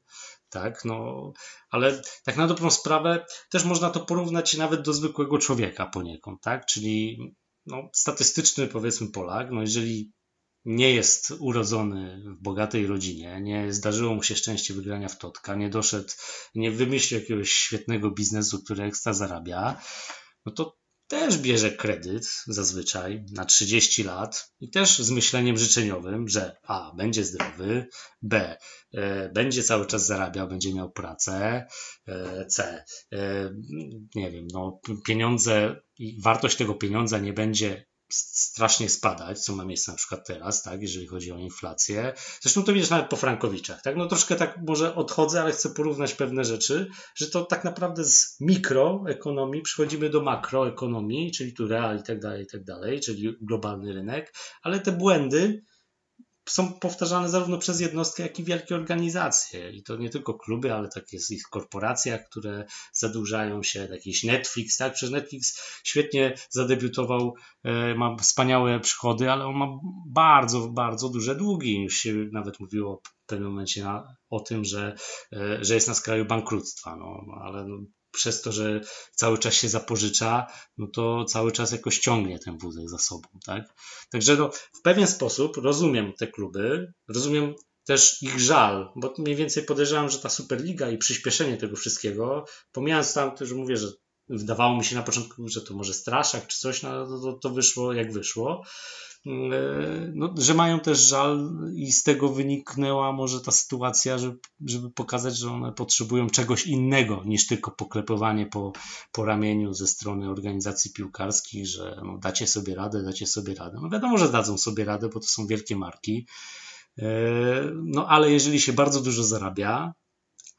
tak, no, ale tak na dobrą sprawę też można to porównać nawet do zwykłego człowieka poniekąd, tak, czyli no, statystyczny powiedzmy Polak, no jeżeli nie jest urodzony w bogatej rodzinie, nie zdarzyło mu się szczęście wygrania w totka, nie doszedł, nie wymyślił jakiegoś świetnego biznesu, który ekstra zarabia, no to też bierze kredyt zazwyczaj na 30 lat i też z myśleniem życzeniowym, że A. będzie zdrowy, B. E, będzie cały czas zarabiał, będzie miał pracę, e, C. E, nie wiem, no, pieniądze i wartość tego pieniądza nie będzie strasznie spadać, co ma miejsce na przykład teraz, tak, jeżeli chodzi o inflację. Zresztą to widzisz nawet po Frankowiczach, tak, no troszkę tak może odchodzę, ale chcę porównać pewne rzeczy, że to tak naprawdę z mikroekonomii przechodzimy do makroekonomii, czyli tu real i tak dalej, i tak dalej, czyli globalny rynek, ale te błędy są powtarzane zarówno przez jednostki, jak i wielkie organizacje. I to nie tylko kluby, ale tak jest ich korporacja, które zadłużają się, jakiś Netflix, tak? Przez Netflix świetnie zadebiutował, e, ma wspaniałe przychody, ale on ma bardzo, bardzo duże długi. Już się nawet mówiło w pewnym momencie na, o tym, że, e, że jest na skraju bankructwa, no, ale no, przez to, że cały czas się zapożycza, no to cały czas jakoś ciągnie ten wózek za sobą, tak? Także no, w pewien sposób rozumiem te kluby, rozumiem też ich żal, bo mniej więcej podejrzewam, że ta Superliga i przyspieszenie tego wszystkiego, pomijając tam, że mówię, że wydawało mi się na początku, że to może straszak czy coś, no to, to wyszło jak wyszło, E, no, że mają też żal i z tego wyniknęła może ta sytuacja, żeby, żeby pokazać, że one potrzebują czegoś innego niż tylko poklepowanie po, po ramieniu ze strony organizacji piłkarskich, że no, dacie sobie radę, dacie sobie radę. No wiadomo, że dadzą sobie radę, bo to są wielkie marki. E, no ale jeżeli się bardzo dużo zarabia,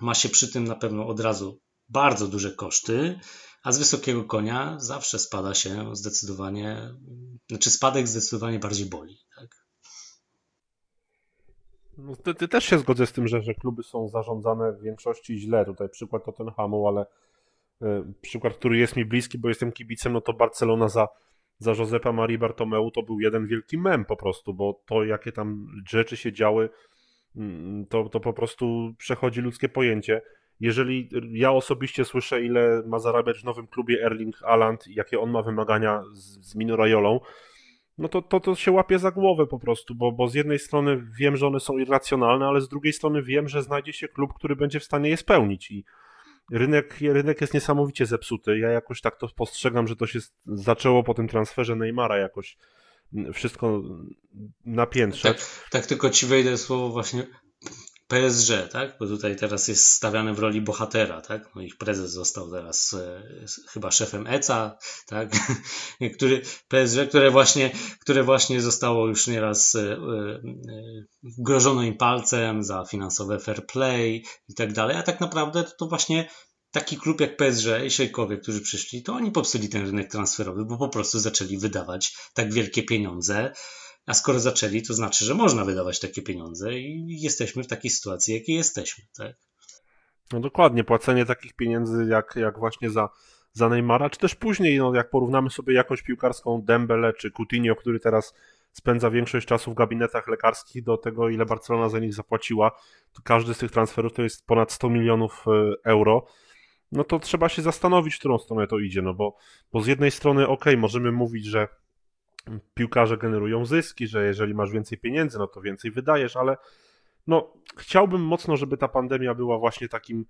ma się przy tym na pewno od razu bardzo duże koszty, a z wysokiego konia zawsze spada się zdecydowanie, znaczy spadek zdecydowanie bardziej boli. Tak? No, ty, ty, też się zgodzę z tym, że, że kluby są zarządzane w większości źle. Tutaj przykład Tottenhamu, ale y, przykład, który jest mi bliski, bo jestem kibicem, no to Barcelona za, za Josepa Marii Bartomeu to był jeden wielki mem po prostu, bo to jakie tam rzeczy się działy, y, to, to po prostu przechodzi ludzkie pojęcie jeżeli ja osobiście słyszę, ile ma zarabiać w nowym klubie Erling Haaland jakie on ma wymagania z, z Minurajolą, no to, to, to się łapie za głowę po prostu, bo, bo z jednej strony wiem, że one są irracjonalne, ale z drugiej strony wiem, że znajdzie się klub, który będzie w stanie je spełnić i rynek, rynek jest niesamowicie zepsuty. Ja jakoś tak to postrzegam, że to się zaczęło po tym transferze Neymara jakoś wszystko napiętrzać. Tak, tak tylko ci wejdę słowo właśnie PSG, tak? Bo tutaj teraz jest stawiany w roli bohatera, tak? No ich prezes został teraz e, chyba szefem ECA, tak? [laughs] Który, PSG, które właśnie, które właśnie zostało już nieraz e, e, grożono im palcem za finansowe fair play i tak dalej, a tak naprawdę to właśnie taki klub jak PSG i Szejkowie, którzy przyszli, to oni popsuli ten rynek transferowy, bo po prostu zaczęli wydawać tak wielkie pieniądze, a skoro zaczęli, to znaczy, że można wydawać takie pieniądze i jesteśmy w takiej sytuacji, jakiej jesteśmy, tak? No dokładnie, płacenie takich pieniędzy jak, jak właśnie za, za Neymara, czy też później, no jak porównamy sobie jakość piłkarską Dembele czy Coutinho, który teraz spędza większość czasu w gabinetach lekarskich do tego, ile Barcelona za nich zapłaciła, to każdy z tych transferów to jest ponad 100 milionów e, euro, no to trzeba się zastanowić, w którą stronę to idzie, no bo, bo z jednej strony, ok, możemy mówić, że piłkarze generują zyski, że jeżeli masz więcej pieniędzy, no to więcej wydajesz, ale no chciałbym mocno, żeby ta pandemia była właśnie takim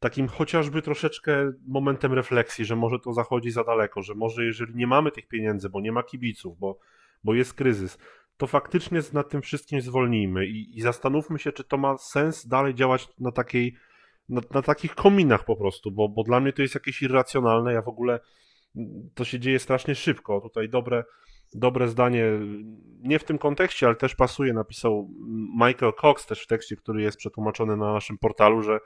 takim chociażby troszeczkę momentem refleksji, że może to zachodzi za daleko, że może jeżeli nie mamy tych pieniędzy, bo nie ma kibiców, bo, bo jest kryzys, to faktycznie nad tym wszystkim zwolnijmy i, i zastanówmy się, czy to ma sens dalej działać na takiej, na, na takich kominach po prostu, bo, bo dla mnie to jest jakieś irracjonalne, ja w ogóle to się dzieje strasznie szybko, tutaj dobre dobre zdanie, nie w tym kontekście, ale też pasuje, napisał Michael Cox też w tekście, który jest przetłumaczony na naszym portalu, że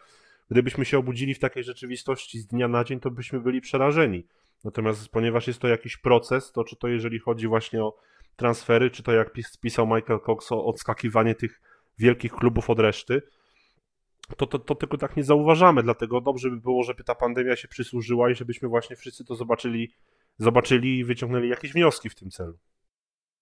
gdybyśmy się obudzili w takiej rzeczywistości z dnia na dzień, to byśmy byli przerażeni. Natomiast ponieważ jest to jakiś proces, to czy to jeżeli chodzi właśnie o transfery, czy to jak pisał Michael Cox o odskakiwanie tych wielkich klubów od reszty, to, to, to tylko tak nie zauważamy, dlatego dobrze by było, żeby ta pandemia się przysłużyła i żebyśmy właśnie wszyscy to zobaczyli zobaczyli i wyciągnęli jakieś wnioski w tym celu.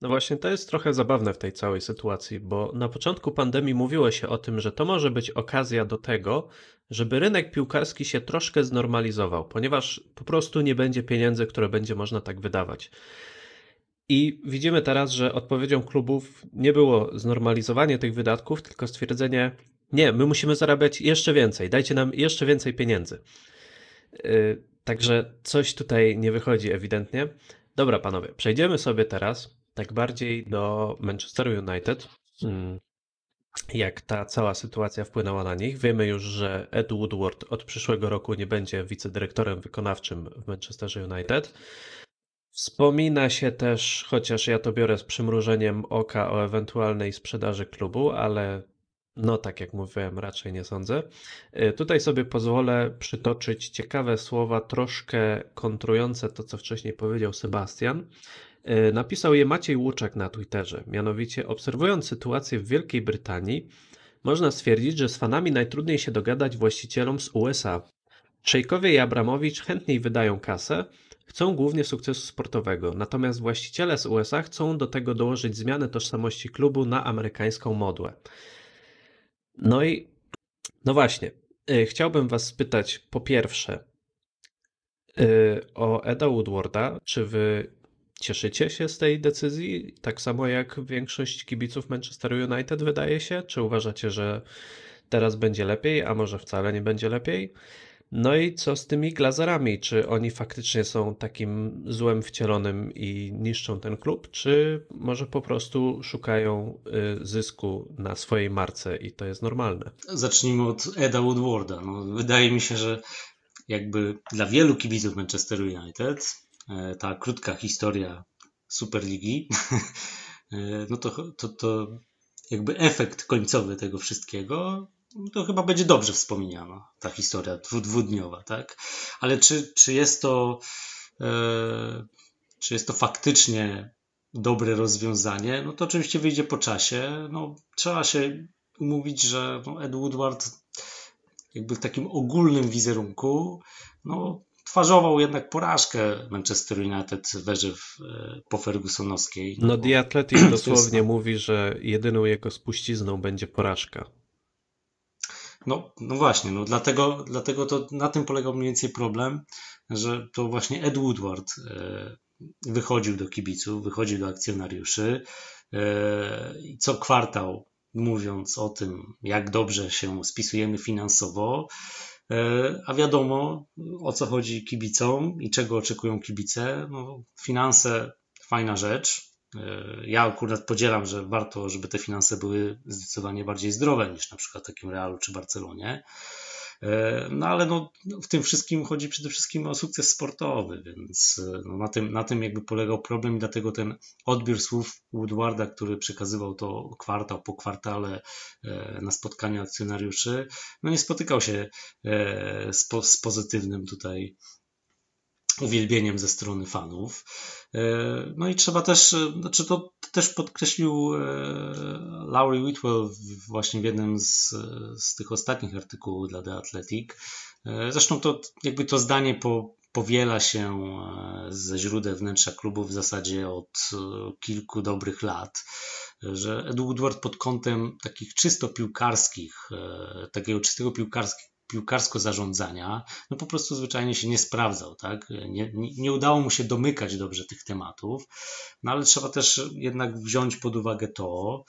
No właśnie, to jest trochę zabawne w tej całej sytuacji, bo na początku pandemii mówiło się o tym, że to może być okazja do tego, żeby rynek piłkarski się troszkę znormalizował, ponieważ po prostu nie będzie pieniędzy, które będzie można tak wydawać. I widzimy teraz, że odpowiedzią klubów nie było znormalizowanie tych wydatków, tylko stwierdzenie: Nie, my musimy zarabiać jeszcze więcej, dajcie nam jeszcze więcej pieniędzy. Także coś tutaj nie wychodzi ewidentnie. Dobra, panowie, przejdziemy sobie teraz tak bardziej do Manchester United. Hmm. Jak ta cała sytuacja wpłynęła na nich. Wiemy już, że Ed Woodward od przyszłego roku nie będzie wicedyrektorem wykonawczym w Manchesterze United. Wspomina się też, chociaż ja to biorę z przymrużeniem oka o ewentualnej sprzedaży klubu, ale no tak jak mówiłem, raczej nie sądzę. Y, Tutaj sobie pozwolę przytoczyć ciekawe słowa, troszkę kontrujące to, co wcześniej powiedział Sebastian. Y, Napisał je Maciej Łuczak na Twitterze. Mianowicie, obserwując sytuację w Wielkiej Brytanii, można stwierdzić, że z fanami najtrudniej się dogadać właścicielom z USA. Szejkowie i Abramowicz chętniej wydają kasę, chcą głównie sukcesu sportowego, natomiast właściciele z USA chcą do tego dołożyć zmianę tożsamości klubu na amerykańską modłę. No i no właśnie, y, chciałbym Was spytać po pierwsze y, o Eda Woodwarda. Czy Wy cieszycie się z tej decyzji, tak samo jak większość kibiców Manchester United wydaje się? Czy uważacie, że teraz będzie lepiej, a może wcale nie będzie lepiej? No i co z tymi glazerami? Czy oni faktycznie są takim złem wcielonym i niszczą ten klub, czy może po prostu szukają y, zysku na swojej marce i to jest normalne? Zacznijmy od Eda Woodwarda. No, wydaje mi się, że jakby dla wielu kibiców Manchester United e, ta krótka historia Superligi, [laughs] e, no to, to, to jakby efekt końcowy tego wszystkiego to chyba będzie dobrze wspomniana ta historia dwu, dwudniowa, tak? Ale czy, czy jest to e, czy jest to faktycznie dobre rozwiązanie? No to oczywiście wyjdzie po czasie. No, trzeba się umówić, że no, Ed Woodward jakby w takim ogólnym wizerunku no, twarzował jednak porażkę Manchester United w erze w, po Fergusonowskiej. No, bo- The Athletic [clears throat] dosłownie mówi, że jedyną jego spuścizną będzie porażka. No, no właśnie, no dlatego, dlatego to na tym polegał mniej więcej problem, że to właśnie Ed Woodward e, wychodził do kibiców, wychodził do akcjonariuszy e, i co kwartał mówiąc o tym, jak dobrze się spisujemy finansowo, e, a wiadomo o co chodzi kibicom i czego oczekują kibice. No, finanse fajna rzecz, ja akurat podzielam, że warto, żeby te finanse były zdecydowanie bardziej zdrowe niż na przykład takim Realu czy Barcelonie. No ale no, w tym wszystkim chodzi przede wszystkim o sukces sportowy, więc no, na, tym, na tym jakby polegał problem i dlatego ten odbiór słów Woodwarda, który przekazywał to kwartał po kwartale e, na spotkaniu akcjonariuszy, no nie spotykał się e, z, po, z pozytywnym tutaj uwielbieniem ze strony fanów. E, No i trzeba też, e, znaczy to też podkreślił e, Laurie Whitwell właśnie w jednym z, z tych ostatnich artykułów dla The Athletic. Zresztą to jakby to zdanie po, powiela się ze źródeł wnętrza klubu w zasadzie od kilku dobrych lat, że Ed Woodward pod kątem takich czysto piłkarskich, takiego czystego piłkarskiego piłkarsko zarządzania, no po prostu zwyczajnie się nie sprawdzał, tak? Nie, nie, nie udało mu się domykać dobrze tych tematów, no ale trzeba też jednak wziąć pod uwagę to,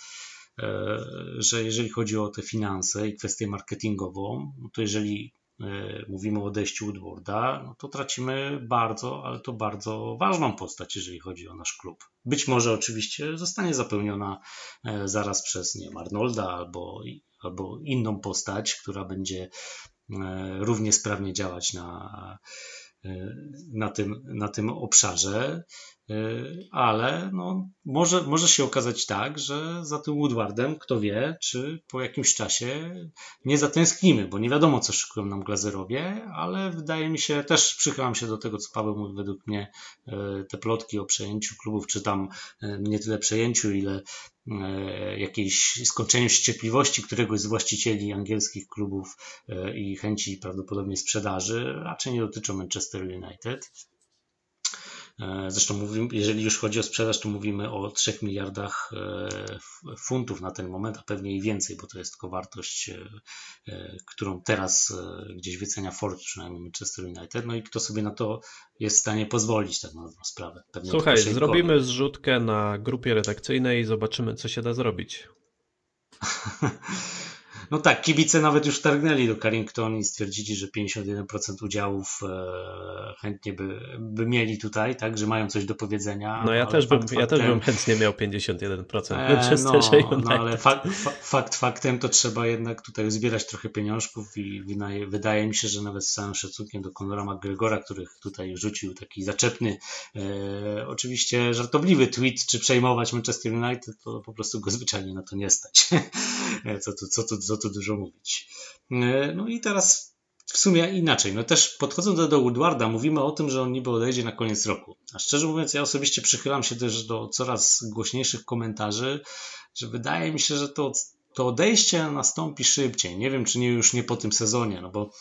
e, że jeżeli chodzi o te finanse i kwestię marketingową, no to jeżeli e, mówimy o odejściu Woodwarda, no to tracimy bardzo, ale to bardzo ważną postać, jeżeli chodzi o nasz klub. Być może oczywiście zostanie zapełniona e, zaraz przez nie Arnolda albo, albo inną postać, która będzie e, równie sprawnie działać na, e, na, tym, na tym obszarze, ale no, może, może się okazać tak, że za tym Woodwardem, kto wie, czy po jakimś czasie nie zatęsknimy, bo nie wiadomo, co szykują nam glazerowie, ale wydaje mi się, też przychylam się do tego, co Paweł mówi, według mnie e, te plotki o przejęciu klubów, czy tam e, nie tyle przejęciu, ile e, jakiejś skończeniu ściepliwości któregoś z właścicieli angielskich klubów e, i chęci prawdopodobnie sprzedaży raczej nie dotyczą Manchester United. E, Zresztą mówimy, jeżeli już chodzi o sprzedaż, to mówimy o 3 miliardach e, funtów na ten moment, a pewnie i więcej, bo to jest tylko wartość, e, którą teraz gdzieś wycenia Ford, przynajmniej Manchester United. No i kto sobie na to jest w stanie pozwolić, tak na dobrą sprawę. Pewnie Słuchaj, zrobimy zrzutkę na grupie redakcyjnej i zobaczymy, co się da zrobić. [laughs] No tak, kibice nawet już targnęli do Carrington i stwierdzili, że 51% udziałów e, chętnie by, by mieli tutaj, tak, że mają coś do powiedzenia. No ja też, bym, ja też bym chętnie miał 51% e, Manchesterze no. No ale fakt, fakt faktem to trzeba jednak tutaj zbierać trochę pieniążków i wydaje, wydaje mi się, że nawet z całym szacunkiem do Conora McGregora, który tutaj rzucił taki zaczepny, e, oczywiście żartobliwy tweet, czy przejmować Manchester United, to po prostu go zwyczajnie na to nie stać. [laughs] co, tu, co, tu, co tu dużo mówić. E, no i teraz w sumie inaczej. No też podchodząc do, do Woodwarda, mówimy o tym, że on niby odejdzie na koniec roku. A szczerze mówiąc, ja osobiście przychylam się też do coraz głośniejszych komentarzy, że wydaje mi się, że to, to odejście nastąpi szybciej. Nie wiem, czy nie już nie po tym sezonie, no bo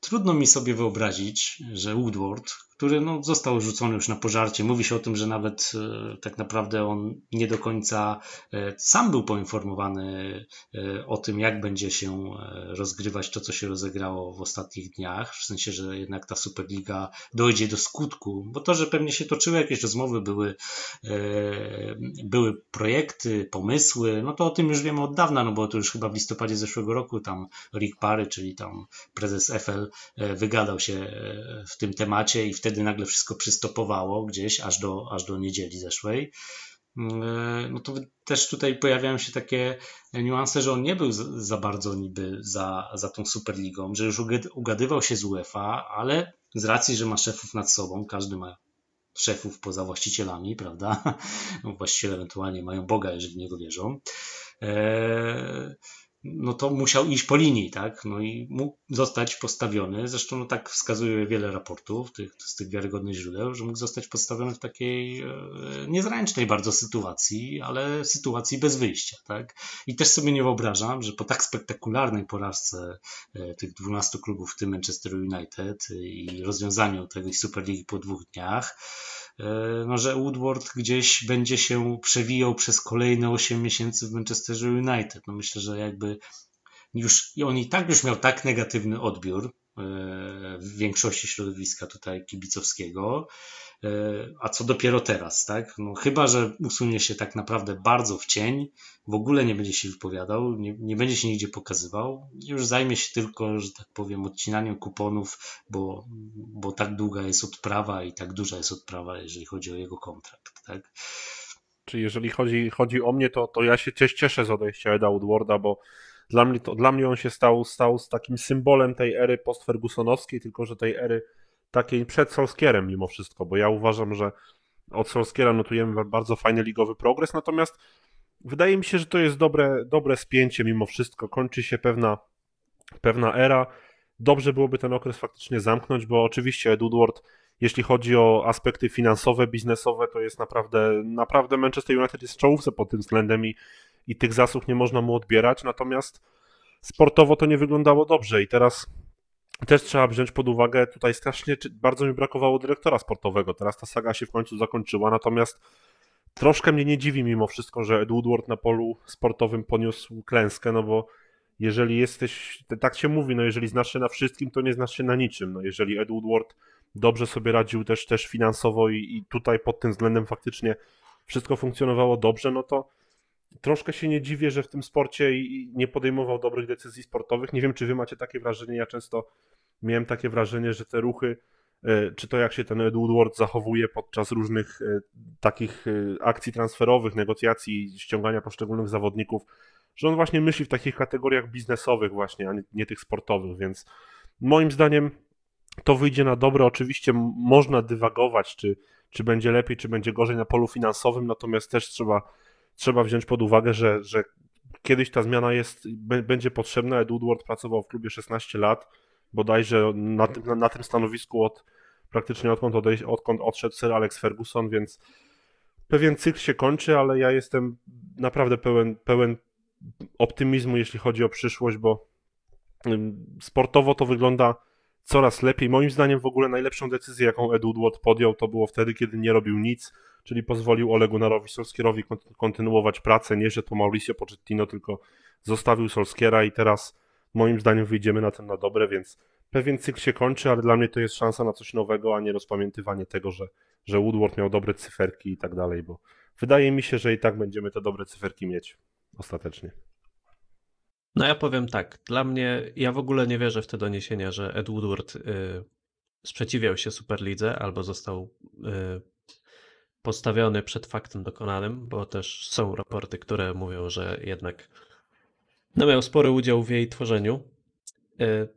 trudno mi sobie wyobrazić, że Woodward, który no, został rzucony już na pożarcie. Mówi się o tym, że nawet e, tak naprawdę on nie do końca e, sam był poinformowany e, o tym, jak będzie się rozgrywać to, co się rozegrało w ostatnich dniach. W sensie, że jednak ta Superliga dojdzie do skutku, bo to, że pewnie się toczyły jakieś rozmowy, były, były projekty, pomysły, no to o tym już wiemy od dawna, no bo to już chyba w listopadzie zeszłego roku tam Rick Parry, czyli tam prezes FL, wygadał się w tym temacie i wtedy wtedy nagle wszystko przystopowało gdzieś aż do, aż do niedzieli zeszłej. Mm, no to też tutaj pojawiają się takie niuanse, że on nie był za bardzo niby za, za tą Superligą, że już ugadywał się z UEFA, ale z racji, że ma szefów nad sobą, każdy ma szefów poza właścicielami, prawda? [laughs] No, właściciele ewentualnie mają Boga, jeżeli w niego wierzą. Eee, no to musiał iść po linii, tak? No i mógł zostać postawiony. Zresztą no tak wskazuje wiele raportów tych, z tych wiarygodnych źródeł, że mógł zostać postawiony w takiej e, niezręcznej bardzo sytuacji, ale sytuacji bez wyjścia, tak? I też sobie nie wyobrażam, że po tak spektakularnej porażce e, tych 12 klubów, w tym Manchester United i rozwiązaniu tej Superligi po dwóch dniach, E, no, że Woodward gdzieś będzie się przewijał przez kolejne 8 miesięcy w Manchesterze United. No myślę, że jakby już i on i tak już miał tak negatywny odbiór e, w większości środowiska tutaj kibicowskiego, E, a co dopiero teraz, tak? No, chyba, że usunie się tak naprawdę bardzo w cień, w ogóle nie będzie się wypowiadał, nie, nie będzie się nigdzie pokazywał, już zajmie się tylko, że tak powiem, odcinaniem kuponów, bo, bo tak długa jest odprawa i tak duża jest odprawa, jeżeli chodzi o jego kontrakt, tak? Czy jeżeli chodzi, chodzi o mnie, to, to ja się cieszę z odejścia Eda Woodwarda, bo dla mnie, to, dla mnie on się stał, stał z takim symbolem tej ery postfergusonowskiej, tylko że tej ery takiej przed Solskierem mimo wszystko, bo ja uważam, że od Solskiera notujemy bardzo fajny ligowy progres, natomiast wydaje mi się, że to jest dobre, dobre spięcie mimo wszystko. Kończy się pewna, pewna era. Dobrze byłoby ten okres faktycznie zamknąć, bo oczywiście Ed Woodward, jeśli chodzi o aspekty finansowe, biznesowe, to jest naprawdę, naprawdę Manchester United jest w czołówce pod tym względem i, i tych zasług nie można mu odbierać, natomiast sportowo to nie wyglądało dobrze i teraz też trzeba wziąć pod uwagę, tutaj strasznie bardzo mi brakowało dyrektora sportowego. Teraz ta saga się w końcu zakończyła, natomiast troszkę mnie nie dziwi mimo wszystko, że Ed Woodward na polu sportowym poniósł klęskę, no bo jeżeli jesteś, tak się mówi, no jeżeli znasz się na wszystkim, to nie znasz się na niczym. No jeżeli Ed Woodward dobrze sobie radził też, też finansowo i, i tutaj pod tym względem faktycznie wszystko funkcjonowało dobrze, no to troszkę się nie dziwię, że w tym sporcie nie podejmował dobrych decyzji sportowych. Nie wiem, czy wy macie takie wrażenie. Ja często miałem takie wrażenie, że te ruchy, e, czy to jak się ten Ed Woodward zachowuje podczas różnych e, takich e, akcji transferowych, negocjacji, ściągania poszczególnych zawodników, że on właśnie myśli w takich kategoriach biznesowych właśnie, a nie, tych sportowych, więc moim zdaniem to wyjdzie na dobre. Oczywiście można dywagować, czy, czy będzie lepiej, czy będzie gorzej na polu finansowym, natomiast też trzeba trzeba wziąć pod uwagę, że, że kiedyś ta zmiana jest, będzie potrzebna. Ed Woodward pracował w klubie 16 lat, bodajże na tym, na, na tym stanowisku od praktycznie odkąd, odejść, odkąd odszedł Sir Alex Ferguson, więc pewien cykl się kończy, ale ja jestem naprawdę pełen, pełen optymizmu, jeśli chodzi o przyszłość, bo sportowo to wygląda coraz lepiej. Moim zdaniem w ogóle najlepszą decyzję, jaką Ed Woodward podjął, to było wtedy, kiedy nie robił nic, czyli pozwolił Olegu Narowi Solskierowi kontynuować pracę, nie że to Mauricio Pochettino, tylko zostawił Solskiera i teraz moim zdaniem wyjdziemy na tym na dobre, więc pewien cykl się kończy, ale dla mnie to jest szansa na coś nowego, a nie rozpamiętywanie tego, że, że Woodward miał dobre cyferki i tak dalej, bo wydaje mi się, że i tak będziemy te dobre cyferki mieć ostatecznie. No ja powiem tak, dla mnie, ja w ogóle nie wierzę w te doniesienia, że Ed Woodward y, sprzeciwiał się Superlidze albo został y, postawiony przed faktem dokonanym, bo też są raporty, które mówią, że jednak no miał spory udział w jej tworzeniu. Y,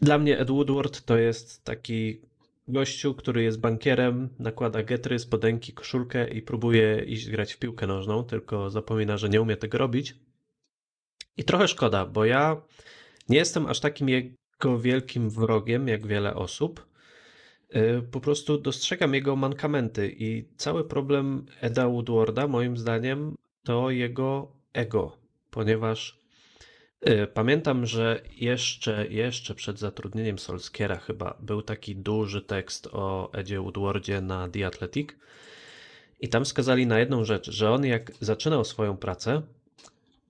dla mnie Ed Woodward to jest taki gościu, który jest bankierem, nakłada getry, spodenki, koszulkę i próbuje iść grać w piłkę nożną, tylko zapomina, że nie umie tego robić. I trochę szkoda, bo ja nie jestem aż takim jego wielkim wrogiem, jak wiele osób. Y, po prostu dostrzegam jego mankamenty i cały problem Eda Woodwarda, moim zdaniem, to jego ego, ponieważ y, pamiętam, że jeszcze, jeszcze przed zatrudnieniem Solskiera chyba był taki duży tekst o Edzie Woodwardzie na The Athletic i tam skazali na jedną rzecz, że on jak zaczynał swoją pracę,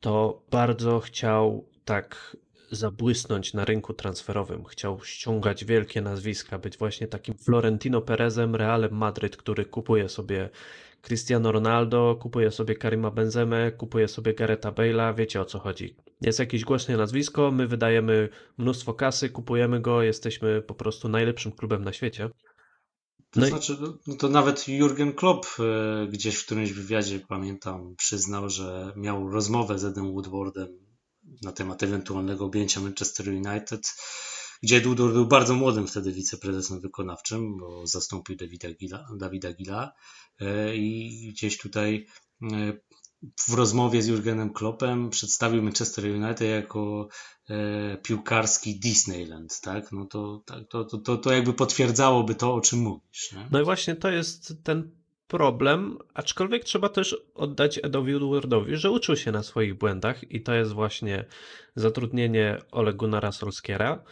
to bardzo chciał tak zabłysnąć na rynku transferowym. Chciał ściągać wielkie nazwiska, być właśnie takim Florentino Perezem, Realem Madryt, który kupuje sobie Cristiano Ronaldo, kupuje sobie Karima Benzemę, kupuje sobie Gareta Bale'a, wiecie o co chodzi. Jest jakieś głośne nazwisko, my wydajemy mnóstwo kasy, kupujemy go, jesteśmy po prostu najlepszym klubem na świecie. To no znaczy, no to nawet Jurgen Klopp e, gdzieś w którymś wywiadzie, pamiętam, przyznał, że miał rozmowę z Edem Woodwardem na temat ewentualnego objęcia Manchester United, gdzie Woodward był bardzo młodym wtedy wiceprezesem wykonawczym, bo zastąpił Davida Gila, Davida Gila e, i gdzieś tutaj e, w rozmowie z Jurgenem Kloppem przedstawił Manchester United jako e, piłkarski Disneyland, tak? No to, tak, to, to, to, to jakby potwierdzałoby to, o czym mówisz. Nie? No i właśnie to jest ten problem, aczkolwiek trzeba też oddać Edowi Woodwardowi, że uczył się na swoich błędach i to jest właśnie zatrudnienie Ole Gunnara Solskiera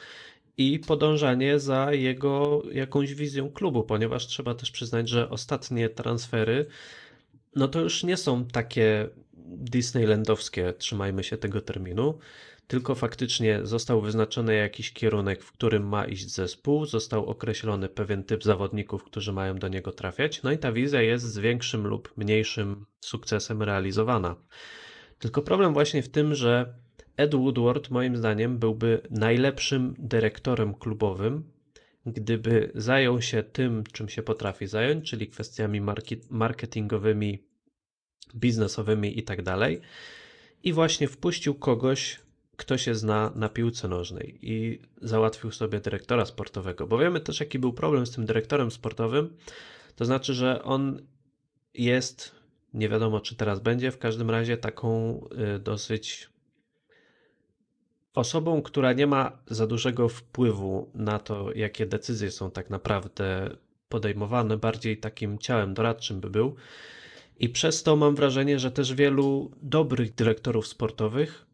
i podążanie za jego jakąś wizją klubu, ponieważ trzeba też przyznać, że ostatnie transfery no to już nie są takie Disneylandowskie, trzymajmy się tego terminu, tylko faktycznie został wyznaczony jakiś kierunek, w którym ma iść zespół, został określony pewien typ zawodników, którzy mają do niego trafiać, no i ta wizja jest z większym lub mniejszym sukcesem realizowana. Tylko problem właśnie w tym, że Ed Woodward moim zdaniem byłby najlepszym dyrektorem klubowym, gdyby zajął się tym, czym się potrafi zająć, czyli kwestiami marketingowymi, biznesowymi i tak dalej, i właśnie wpuścił kogoś, kto się zna na piłce nożnej i załatwił sobie dyrektora sportowego, bo wiemy też, jaki był problem z tym dyrektorem sportowym. To znaczy, że on jest, nie wiadomo czy teraz będzie, w każdym razie taką y, dosyć osobą, która nie ma za dużego wpływu na to, jakie decyzje są tak naprawdę podejmowane, bardziej takim ciałem doradczym by był. I przez to mam wrażenie, że też wielu dobrych dyrektorów sportowych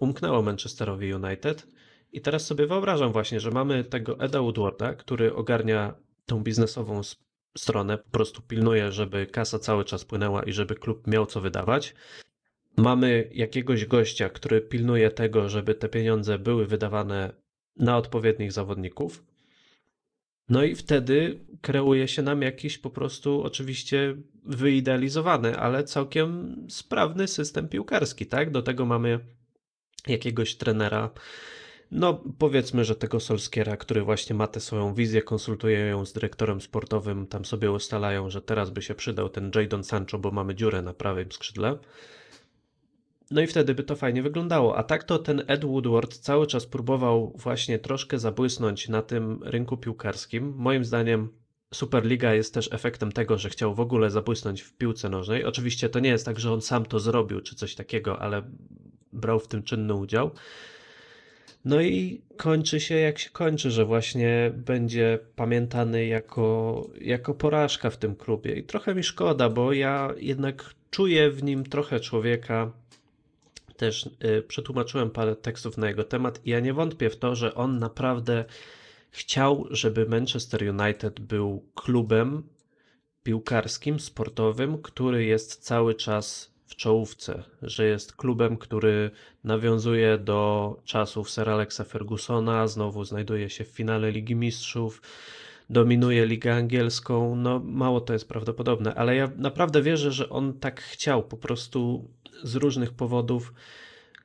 umknęło Manchesterowi United. I teraz sobie wyobrażam właśnie, że mamy tego Eda Woodwarda, który ogarnia tą biznesową stronę, po prostu pilnuje, żeby kasa cały czas płynęła i żeby klub miał co wydawać. Mamy jakiegoś gościa, który pilnuje tego, żeby te pieniądze były wydawane na odpowiednich zawodników. No i wtedy kreuje się nam jakiś po prostu oczywiście wyidealizowany, ale całkiem sprawny system piłkarski, tak? Do tego mamy jakiegoś trenera, no powiedzmy, że tego Solskiera, który właśnie ma tę swoją wizję, konsultuje ją z dyrektorem sportowym, tam sobie ustalają, że teraz by się przydał ten Jadon Sancho, bo mamy dziurę na prawym skrzydle. No i wtedy by to fajnie wyglądało. A tak to ten Ed Woodward cały czas próbował właśnie troszkę zabłysnąć na tym rynku piłkarskim. Moim zdaniem Superliga jest też efektem tego, że chciał w ogóle zabłysnąć w piłce nożnej. Oczywiście to nie jest tak, że on sam to zrobił czy coś takiego, ale brał w tym czynny udział. No i kończy się jak się kończy, że właśnie będzie pamiętany jako, jako porażka w tym klubie. I trochę mi szkoda, bo ja jednak czuję w nim trochę człowieka, też y, przetłumaczyłem parę tekstów na jego temat i ja nie wątpię w to, że on naprawdę chciał, żeby Manchester United był klubem piłkarskim, sportowym, który jest cały czas w czołówce, że jest klubem, który nawiązuje do czasów Sir Alexa Fergusona, znowu znajduje się w finale Ligi Mistrzów, dominuje Ligę Angielską. No, mało to jest prawdopodobne, ale ja naprawdę wierzę, że on tak chciał po prostu z różnych powodów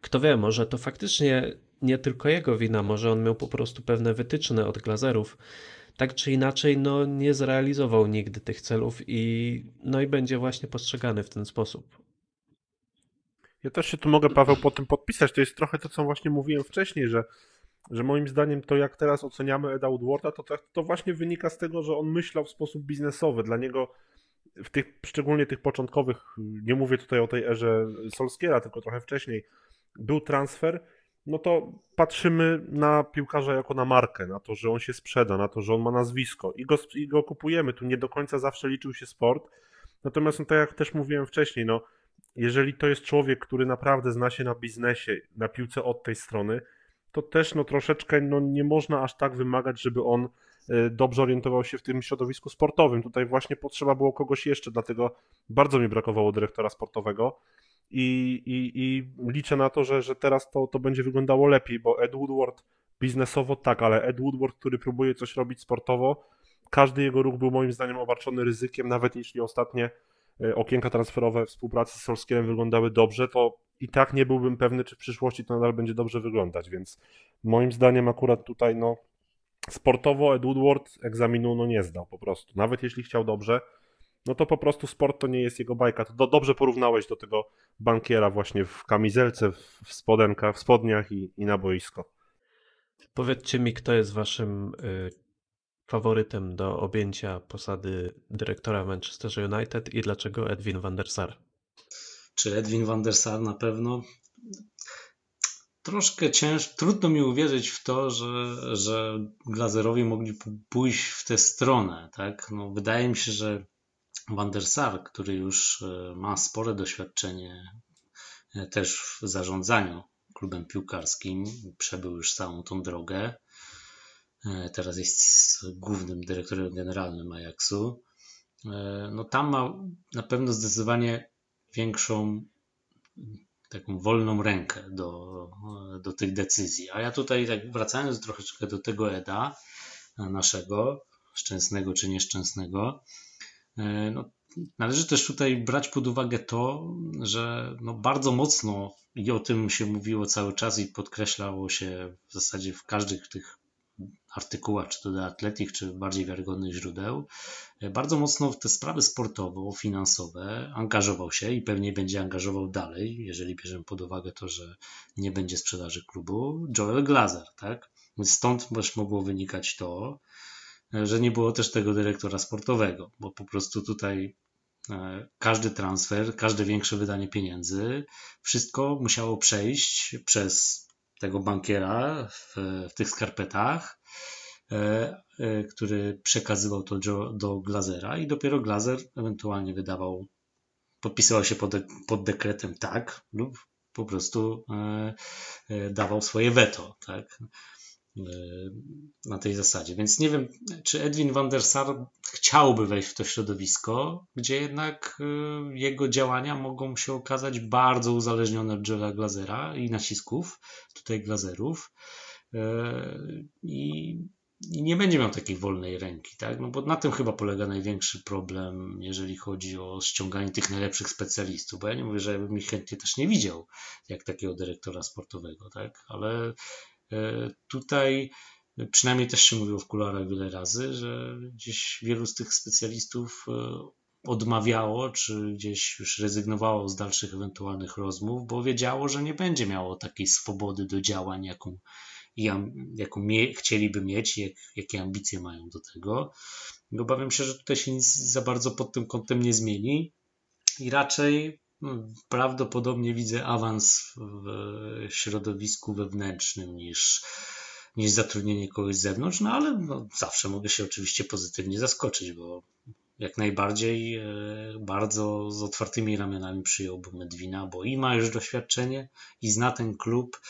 kto wie, może to faktycznie nie tylko jego wina, może on miał po prostu pewne wytyczne od glazerów. Tak czy inaczej, no nie zrealizował nigdy tych celów i no i będzie właśnie postrzegany w ten sposób. Ja też się tu mogę, Paweł, po tym podpisać. To jest trochę to, co właśnie mówiłem wcześniej, że, że moim zdaniem to, jak teraz oceniamy Eda Woodwarda, to, to właśnie wynika z tego, że on myślał w sposób biznesowy. Dla niego w tych, szczególnie tych początkowych, nie mówię tutaj o tej erze Solskiera, tylko trochę wcześniej, był transfer, no to patrzymy na piłkarza jako na markę, na to, że on się sprzeda, na to, że on ma nazwisko i go, i go kupujemy. Tu nie do końca zawsze liczył się sport. Natomiast, no, tak jak też mówiłem wcześniej, no, jeżeli to jest człowiek, który naprawdę zna się na biznesie, na piłce od tej strony, to też no, troszeczkę no, nie można aż tak wymagać, żeby on dobrze orientował się w tym środowisku sportowym. Tutaj właśnie potrzeba było kogoś jeszcze, dlatego bardzo mi brakowało dyrektora sportowego i, i, i liczę na to, że, że teraz to, to będzie wyglądało lepiej, bo Ed Woodward biznesowo tak, ale Ed Woodward, który próbuje coś robić sportowo, każdy jego ruch był moim zdaniem obarczony ryzykiem, nawet jeśli ostatnie e, okienka transferowe współpracy z Solskierem wyglądały dobrze, to i tak nie byłbym pewny, czy w przyszłości to nadal będzie dobrze wyglądać, więc moim zdaniem akurat tutaj no sportowo Ed Woodward egzaminu no nie zdał po prostu. Nawet jeśli chciał dobrze, no to po prostu sport to nie jest jego bajka. To do, dobrze porównałeś do tego bankiera właśnie w kamizelce, w spodenkach, w spodniach i, i na boisko. Powiedzcie mi, kto jest waszym y, faworytem do objęcia posady dyrektora Manchester United i dlaczego Edwin van der Sar? Czy Edwin van der Sar na pewno? Troszkę ciężko, trudno mi uwierzyć w to, że, że Glazerowie mogli pójść w tę stronę. Tak? No, wydaje mi się, że Van der Sar, który już e, ma spore doświadczenie e, też w zarządzaniu klubem piłkarskim, przebył już całą tą drogę. E, teraz jest głównym dyrektorem generalnym Ajaxu. No tam ma na pewno zdecydowanie większą taką wolną rękę do, do tych decyzji. A ja tutaj tak wracając troszeczkę do tego Eda naszego, szczęsnego czy nieszczęsnego, E, no, należy też tutaj brać pod uwagę to, że no bardzo mocno i o tym się mówiło cały czas i podkreślało się w zasadzie w każdych tych artykułach, czy to The Athletic, czy bardziej wiarygodnych źródeł, e, bardzo mocno w te sprawy sportowo-finansowe angażował się i pewnie będzie angażował dalej, jeżeli bierzemy pod uwagę to, że nie będzie sprzedaży klubu, Joel Glazer, tak? Stąd też mogło wynikać to, że nie było też tego dyrektora sportowego, bo po prostu tutaj e, każdy transfer, każde większe wydanie pieniędzy, wszystko musiało przejść przez tego bankiera w, w tych skarpetach, e, e, który przekazywał to do, do Glazera i dopiero Glazer ewentualnie wydawał, podpisywał się pod, pod dekretem tak lub po prostu dawał swoje weto. Tak? E, na tej zasadzie. Więc nie wiem, czy Edwin van der Sar chciałby wejść w to środowisko, gdzie jednak e, jego działania mogą się okazać bardzo uzależnione od Joela Glazera i nacisków tutaj Glazerów. E, I i nie będzie miał takiej wolnej ręki, tak? No bo na tym chyba polega największy problem, jeżeli chodzi o ściąganie tych najlepszych specjalistów, bo ja nie mówię, że bym ich chętnie też nie widział, jak takiego dyrektora sportowego, tak? Ale tutaj przynajmniej też się mówiło w kularach wiele razy, że gdzieś wielu z tych specjalistów e, odmawiało, czy gdzieś już rezygnowało z dalszych ewentualnych rozmów, bo wiedziało, że nie będzie miało takiej swobody do działań, jaką, jaką mie chcieliby mieć, jak, jakie ambicje mają do tego. I obawiam się, że tutaj się nic za bardzo pod tym kątem nie zmieni i raczej prawdopodobnie widzę awans w środowisku wewnętrznym niż, niż zatrudnienie kogoś z zewnątrz, no ale no, zawsze mogę się oczywiście pozytywnie zaskoczyć, bo jak najbardziej e, bardzo z otwartymi ramionami przyjąłbym Edwina, bo i ma już doświadczenie, i zna ten klub,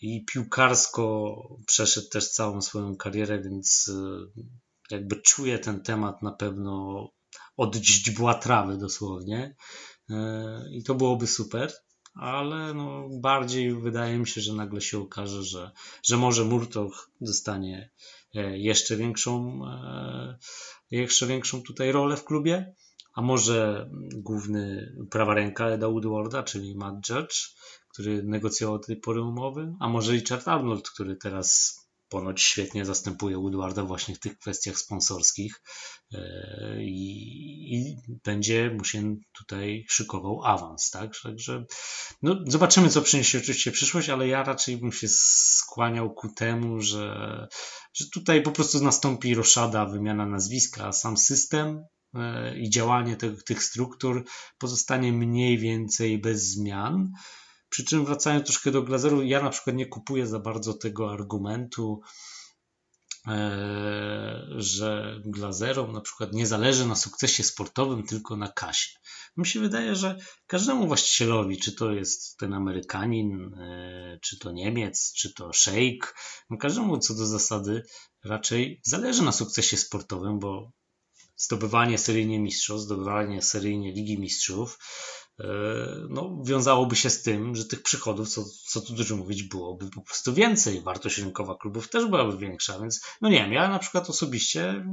i piłkarsko przeszedł też całą swoją karierę, więc e, jakby czuję ten temat na pewno od źdźbła trawy dosłownie. E, i to byłoby super, ale no bardziej wydaje mi się, że nagle się okaże, że, że może Murtoch dostanie e, jeszcze większą, e, jeszcze większą tutaj rolę w klubie, a może główny prawa ręka Eda Woodwarda, czyli Matt Judge, który negocjował do tej pory umowy, a może Richard Arnold, który teraz ponoć świetnie zastępuje Woodwarda właśnie w tych kwestiach sponsorskich e, i, i będzie mu się tutaj szykował awans, tak? Także no, zobaczymy, co przyniesie oczywiście przyszłość, ale ja raczej bym się skłaniał ku temu, że, że tutaj po prostu nastąpi roszada, wymiana nazwiska, a sam system e, i działanie tych, tych struktur pozostanie mniej więcej bez zmian. Przy czym wracając troszkę do Glazeru, ja na przykład nie kupuję za bardzo tego argumentu, e, że Glazerom na przykład nie zależy na sukcesie sportowym, tylko na kasie. Mi się wydaje, że każdemu właścicielowi, czy to jest ten Amerykanin, e, czy to Niemiec, czy to szejk, no każdemu co do zasady raczej zależy na sukcesie sportowym, bo zdobywanie seryjnie mistrzów, zdobywanie seryjnie Ligi Mistrzów no, wiązałoby się z tym, że tych przychodów, co, co tu dużo mówić, byłoby po prostu więcej. Wartość rynkowa klubów też byłaby większa, więc no nie wiem, ja na przykład osobiście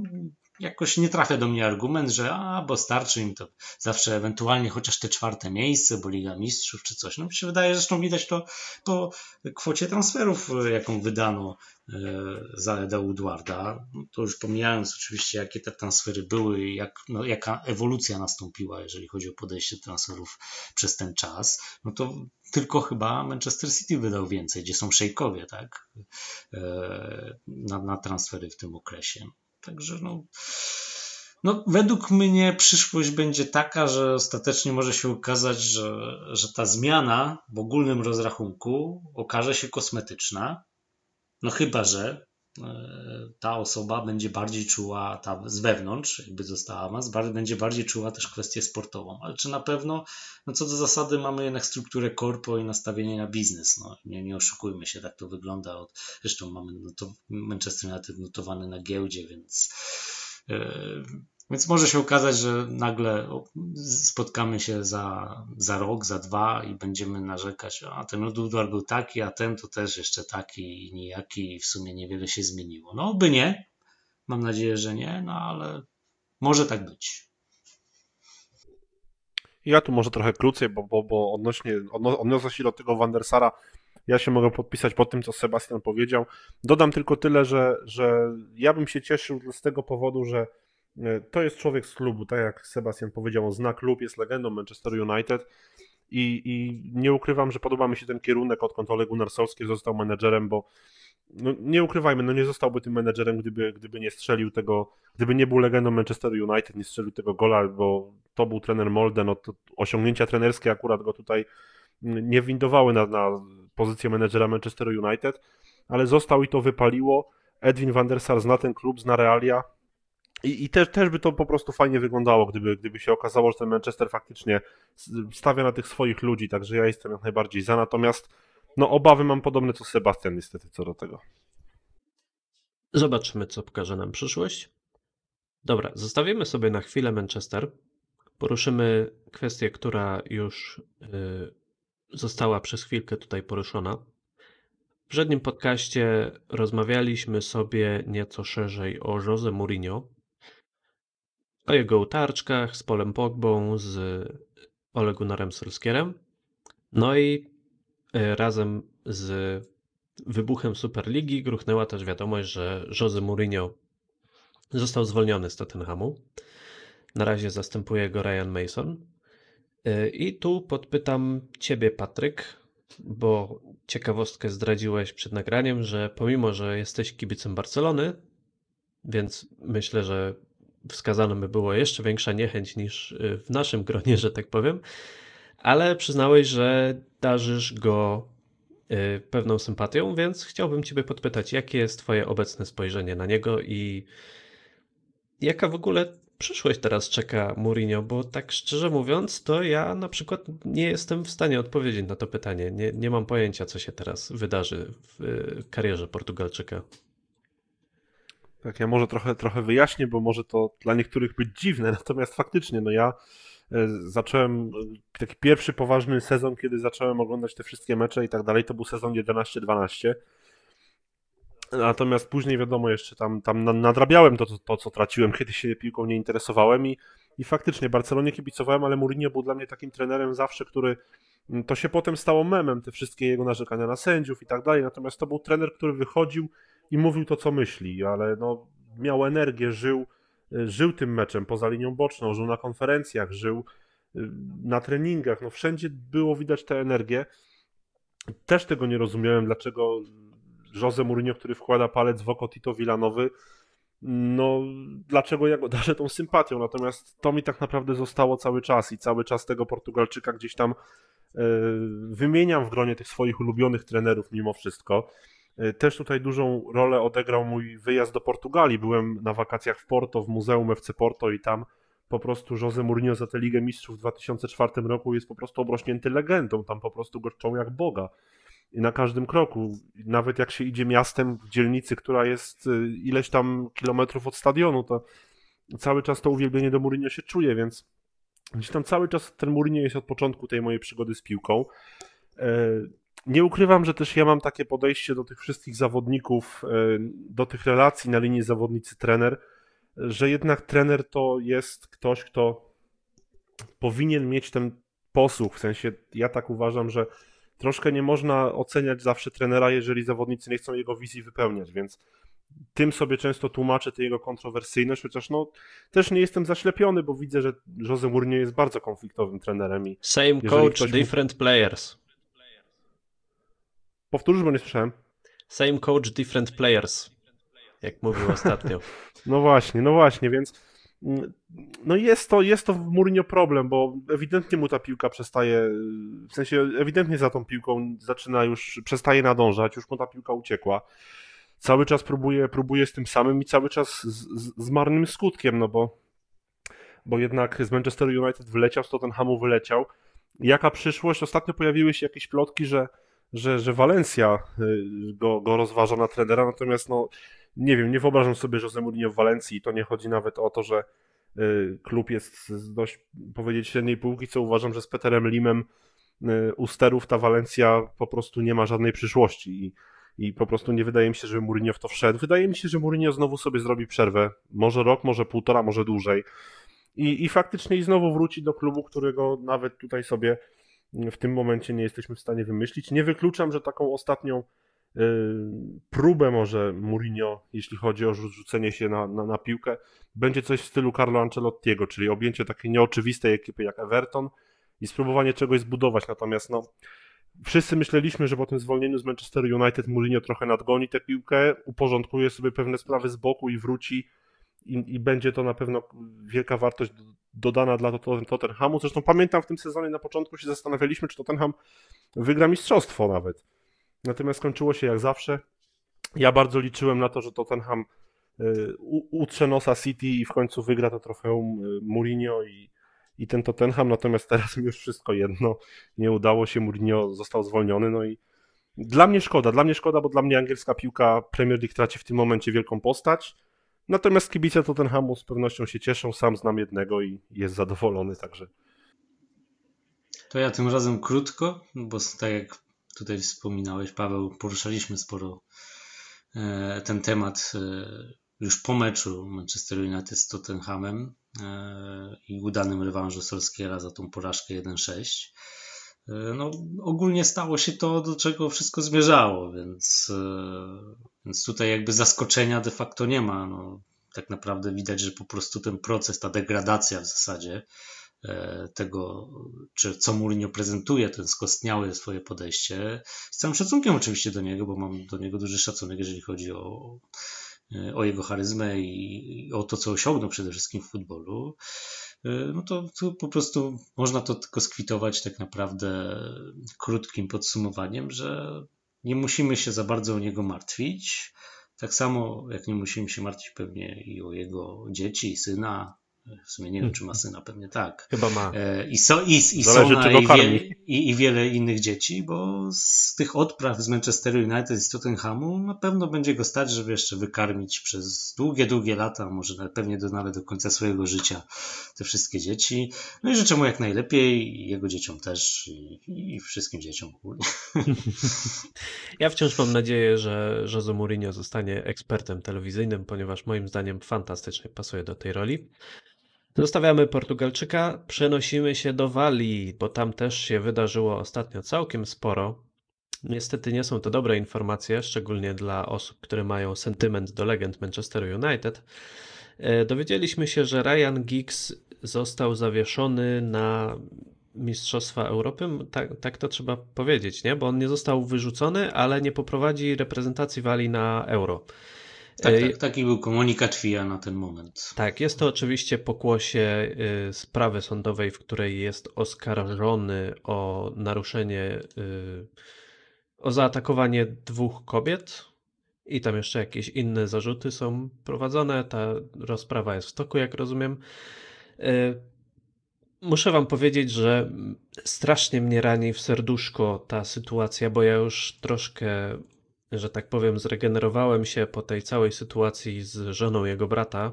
jakoś nie trafia do mnie argument, że a, bo starczy im to zawsze ewentualnie chociaż te czwarte miejsce, bo Liga Mistrzów czy coś. No mi się wydaje, zresztą widać to po kwocie transferów, jaką wydano e, za Eda Woodwarda. No, to już pomijając oczywiście, jakie te transfery były i jak, no, jaka ewolucja nastąpiła, jeżeli chodzi o podejście transferów przez ten czas, no to tylko chyba Manchester City wydał więcej, gdzie są szejkowie, tak? E, na, na transfery w tym okresie. Także no, no, według mnie przyszłość będzie taka, że ostatecznie może się okazać, że, że ta zmiana w ogólnym rozrachunku okaże się kosmetyczna. No chyba, że ta osoba będzie bardziej czuła, ta z wewnątrz, jakby została mas, będzie bardziej czuła też kwestię sportową. Ale czy na pewno, no co do zasady mamy jednak strukturę korpo i nastawienie na biznes. No, nie, nie oszukujmy się, tak to wygląda. Od, zresztą mamy no to Manchester United notowany na giełdzie, więc yy, więc może się okazać, że nagle spotkamy się za, za rok, za dwa i będziemy narzekać, a ten Udwar był taki, a ten to też jeszcze taki i nijaki i w sumie niewiele się zmieniło. No by nie, mam nadzieję, że nie, no ale może tak być. Ja tu może trochę krócej, bo, bo, bo odnośnie, odniosę się do tego Wandersara, ja się mogę podpisać po tym, co Sebastian powiedział. Dodam tylko tyle, że, że ja bym się cieszył z tego powodu, że to jest człowiek z klubu, tak jak Sebastian powiedział, on zna klub, jest legendą Manchester United i, i nie ukrywam, że podoba mi się ten kierunek, odkąd Ole Gunnar Solskjaer został menedżerem, bo no, nie ukrywajmy, no nie zostałby tym menedżerem, gdyby, gdyby nie strzelił tego, gdyby nie był legendą Manchester United, nie strzelił tego gola, bo to był trener Molde, no to osiągnięcia trenerskie akurat go tutaj nie windowały na, na pozycję menedżera Manchester United, ale został i to wypaliło. Edwin van der Sar zna ten klub, zna realia, i, i też, też by to po prostu fajnie wyglądało, gdyby, gdyby się okazało, że ten Manchester faktycznie stawia na tych swoich ludzi, także ja jestem jak najbardziej za. Natomiast no, obawy mam podobne co Sebastian niestety co do tego. Zobaczymy, co pokaże nam przyszłość. Dobra, zostawimy sobie na chwilę Manchester. Poruszymy kwestię, która już yy, została przez chwilkę tutaj poruszona. W poprzednim podcaście rozmawialiśmy sobie nieco szerzej o Jose Mourinho, o jego utarczkach z Polem Pogbą, z Ole Gunnarem Solskierem. No i e, razem z wybuchem Superligi gruchnęła też wiadomość, że Jose Mourinho został zwolniony z Tottenhamu. Na razie zastępuje go Ryan Mason. E, I tu podpytam Ciebie, Patryk, bo ciekawostkę zdradziłeś przed nagraniem, że pomimo, że jesteś kibicem Barcelony, więc myślę, że wskazana by było jeszcze większa niechęć niż y, w naszym gronie, że tak powiem, ale przyznałeś, że darzysz go y, pewną sympatią, więc chciałbym Ciebie podpytać, jakie jest Twoje obecne spojrzenie na niego i jaka w ogóle przyszłość teraz czeka Mourinho, bo tak szczerze mówiąc, to ja na przykład nie jestem w stanie odpowiedzieć na to pytanie. Nie, nie mam pojęcia, co się teraz wydarzy w y, karierze Portugalczyka. Tak, ja może trochę, trochę wyjaśnię, bo może to dla niektórych być dziwne, [laughs] natomiast faktycznie, no ja e, zacząłem e, taki pierwszy poważny sezon, kiedy zacząłem oglądać te wszystkie mecze i tak dalej, to był sezon 11-12. Natomiast później wiadomo, jeszcze tam, tam nadrabiałem to, to, to, co traciłem, kiedy się piłką nie interesowałem i, i faktycznie Barcelonie kibicowałem, ale Mourinho był dla mnie takim trenerem zawsze, który to się potem stało memem, te wszystkie jego narzekania na sędziów i tak dalej, natomiast to był trener, który wychodził i mówił to, co myśli, ale no, miał energię, żył, żył tym meczem poza linią boczną, żył na konferencjach, żył y, na treningach, no wszędzie było widać tę energię. Też tego nie rozumiałem, dlaczego Jose Mourinho, który wkłada palec w oko Tito Villanowy, no dlaczego ja go darzę tą sympatią, natomiast to mi tak naprawdę zostało cały czas i cały czas tego Portugalczyka gdzieś tam e, wymieniam w gronie tych swoich ulubionych trenerów mimo wszystko. E, też tutaj dużą rolę odegrał mój wyjazd do Portugalii. Byłem na wakacjach w Porto, w Muzeum FC Porto i tam po prostu Jose Mourinho za tę Ligę Mistrzów w 2004 roku jest po prostu obrośnięty legendą. Tam po prostu go jak Boga. I na każdym kroku, nawet jak się idzie miastem w dzielnicy, która jest y, ileś tam kilometrów od stadionu, to cały czas to uwielbienie do Mourinho się czuje, więc gdzieś tam cały czas ten Mourinho jest od początku tej mojej przygody z piłką. Nie ukrywam, że też ja mam takie podejście do tych wszystkich zawodników, e, do tych relacji na linii zawodnicy-trener, że jednak trener to jest ktoś, kto powinien mieć ten posłuch. W sensie ja tak uważam, że troszkę nie można oceniać zawsze trenera, jeżeli zawodnicy nie chcą jego wizji wypełniać, więc tym sobie często tłumaczę tę jego kontrowersyjność, chociaż no też nie jestem zaślepiony, bo widzę, że Jose Mourinho jest bardzo konfliktowym trenerem. I Same coach, different mu... players. Powtórz, bo nie słyszałem. Same coach, different players, jak mówił ostatnio. [laughs] no właśnie, no właśnie, więc no jest to, jest to w Mourinho problem, bo ewidentnie mu ta piłka przestaje, w sensie ewidentnie za tą piłką zaczyna już, przestaje nadążać, już mu ta piłka uciekła. Cały czas próbuje, próbuje z tym samym i cały czas z, z, z marnym skutkiem, no bo, bo jednak z Manchester United wyleciał, z Tottenhamu wyleciał. Jaka przyszłość? Ostatnio pojawiły się jakieś plotki, że, że, że Valencia y, go, go rozważa na trenera, natomiast no nie wiem, nie wyobrażam sobie Jose Mourinho w Walencji. To nie chodzi nawet o to, że y, klub jest z dość, powiedzieć, średniej półki, co uważam, że z Peterem Limem y, u sterów ta Walencja po prostu nie ma żadnej przyszłości i, i po prostu nie wydaje mi się, że Mourinho w to wszedł. Wydaje mi się, że Mourinho znowu sobie zrobi przerwę. Może rok, może półtora, może dłużej. I, i faktycznie i znowu wróci do klubu, którego nawet tutaj sobie w tym momencie nie jesteśmy w stanie wymyślić. Nie wykluczam, że taką ostatnią Y, próbę może Mourinho, jeśli chodzi o rzucenie się na, na, na, piłkę, będzie coś w stylu Carlo Ancelottiego, czyli objęcie takiej nieoczywistej ekipy jak Everton i spróbowanie czegoś zbudować. Natomiast no, wszyscy myśleliśmy, że po tym zwolnieniu z Manchester United Mourinho trochę nadgoni tę piłkę, uporządkuje sobie pewne sprawy z boku i wróci i, i będzie to na pewno wielka wartość dodana dla Tottenhamu. Zresztą pamiętam w tym sezonie na początku się zastanawialiśmy, czy Tottenham wygra mistrzostwo nawet Natomiast skończyło się jak zawsze. Ja bardzo liczyłem na to, że Tottenham y, utrze nosa City i w końcu wygra to trofeum y, Mourinho i, i ten Tottenham, natomiast teraz już wszystko jedno. Nie udało się, Mourinho został zwolniony, no i dla mnie szkoda, dla mnie szkoda, bo dla mnie angielska piłka Premier League traci w tym momencie wielką postać. Natomiast kibice Tottenhamu z pewnością się cieszą, sam znam jednego i jest zadowolony, także. To ja tym razem krótko, bo tak jak tutaj wspominałeś, Paweł, poruszaliśmy sporo e, ten temat e, już po meczu Manchester United z Tottenhamem e, i udanym rewanżu Solskiera za tą porażkę 1-6. No, ogólnie stało się to, do czego wszystko zmierzało, więc, więc tutaj jakby zaskoczenia de facto nie ma. No, tak naprawdę widać, że po prostu ten proces, ta degradacja w zasadzie E, tego, czy co Mourinho prezentuje, ten skostniałe swoje podejście. Z całym szacunkiem oczywiście do niego, bo mam do niego duży szacunek, jeżeli chodzi o, e, o jego charyzmę i, i o to, co osiągnął przede wszystkim w futbolu. E, no to, to po prostu można to tylko skwitować tak naprawdę krótkim podsumowaniem, że nie musimy się za bardzo o niego martwić. Tak samo jak nie musimy się martwić pewnie i o jego dzieci, syna, w sumie nie wiem, czy ma syna, pewnie tak. Chyba ma. E, I, so, i, i Sona i, wie, i, i, wiele innych dzieci, bo z tych odpraw z Manchester United i z Tottenhamu na pewno będzie go stać, żeby jeszcze wykarmić przez długie, długie lata, może pewnie do, nawet do końca swojego życia te wszystkie dzieci. No i życzę mu jak najlepiej, jego dzieciom też i, i wszystkim dzieciom ogólnie. [laughs] Ja wciąż mam nadzieję, że Jose Mourinho zostanie ekspertem telewizyjnym, ponieważ moim zdaniem fantastycznie pasuje do tej roli. Zostawiamy Portugalczyka, przenosimy się do Walii, bo tam też się wydarzyło ostatnio całkiem sporo. Niestety nie są to dobre informacje, szczególnie dla osób, które mają sentyment do legend Manchester United. E, dowiedzieliśmy się, że Ryan Giggs został zawieszony na Mistrzostwa Europy, tak, tak to trzeba powiedzieć, nie? Bo on nie został wyrzucony, ale nie poprowadzi reprezentacji Walii na Euro. Tak, E, tak, taki był komunikat FIA na ten moment. Tak, jest to oczywiście pokłosie y, sprawy sądowej, w której jest oskarżony o naruszenie, y, o zaatakowanie dwóch kobiet i tam jeszcze jakieś inne zarzuty są prowadzone. Ta rozprawa jest w toku, jak rozumiem. Y, Muszę wam powiedzieć, że strasznie mnie rani w serduszko ta sytuacja, bo ja już troszkę, że tak powiem, zregenerowałem się po tej całej sytuacji z żoną jego brata.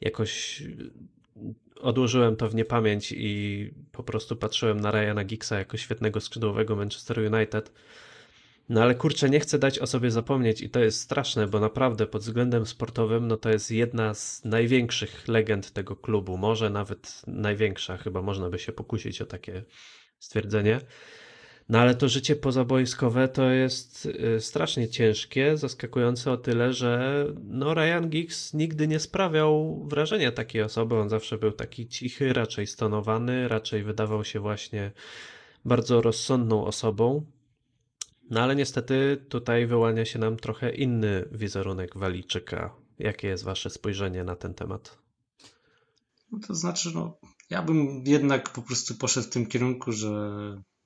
Jakoś odłożyłem to w niepamięć i po prostu patrzyłem na Ryana Giggsa jako świetnego skrzydłowego Manchester United. No ale kurczę, nie chcę dać o sobie zapomnieć i to jest straszne, bo naprawdę pod względem sportowym, no to jest jedna z największych legend tego klubu, może nawet największa, chyba można by się pokusić o takie stwierdzenie. No ale to życie pozaboiskowe to jest y, strasznie ciężkie, zaskakujące o tyle, że no Ryan Giggs nigdy nie sprawiał wrażenia takiej osoby, on zawsze był taki cichy, raczej stonowany, raczej wydawał się właśnie bardzo rozsądną osobą. No ale niestety tutaj wyłania się nam trochę inny wizerunek Walijczyka. Jakie jest wasze spojrzenie na ten temat? No to znaczy, no, ja bym jednak po prostu poszedł w tym kierunku, że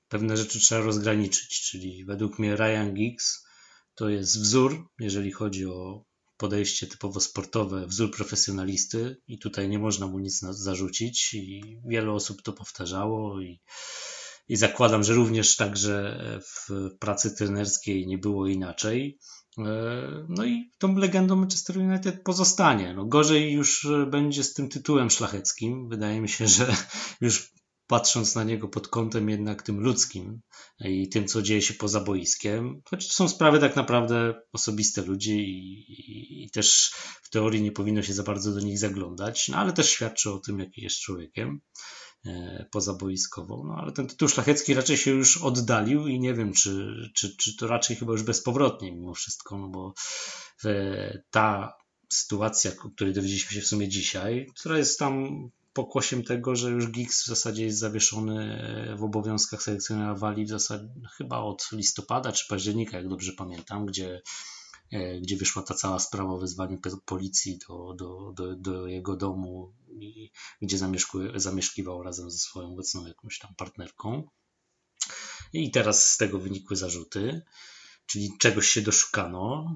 pewne rzeczy trzeba rozgraniczyć, czyli według mnie Ryan Giggs to jest wzór, jeżeli chodzi o podejście typowo sportowe, wzór profesjonalisty i tutaj nie można mu nic zarzucić i wiele osób to powtarzało i i zakładam, że również także w pracy trenerskiej nie było inaczej. E, no i tą legendą Manchester United pozostanie. No gorzej już będzie z tym tytułem szlacheckim. Wydaje mi się, że już patrząc na niego pod kątem jednak tym ludzkim i tym, co dzieje się poza boiskiem, choć to są sprawy tak naprawdę osobiste ludzi i, i, i, też w teorii nie powinno się za bardzo do nich zaglądać, no ale też świadczy o tym, jaki jest człowiekiem. E, pozaboiskową. No ale ten tytuł szlachecki raczej się już oddalił i nie wiem, czy, czy, czy to raczej chyba już bezpowrotnie mimo wszystko, no bo e, ta sytuacja, o której dowiedzieliśmy się w sumie dzisiaj, która jest tam pokłosiem tego, że już Giggs w zasadzie jest zawieszony w obowiązkach selekcjonera Walii w zasadzie chyba od listopada czy października, jak dobrze pamiętam, gdzie E, gdzie wyszła ta cała sprawa o wezwaniu policji do, do, do, do jego domu, i, gdzie zamieszkiwał razem ze swoją obecną jakąś tam partnerką. I teraz z tego wynikły zarzuty czyli czegoś się doszukano,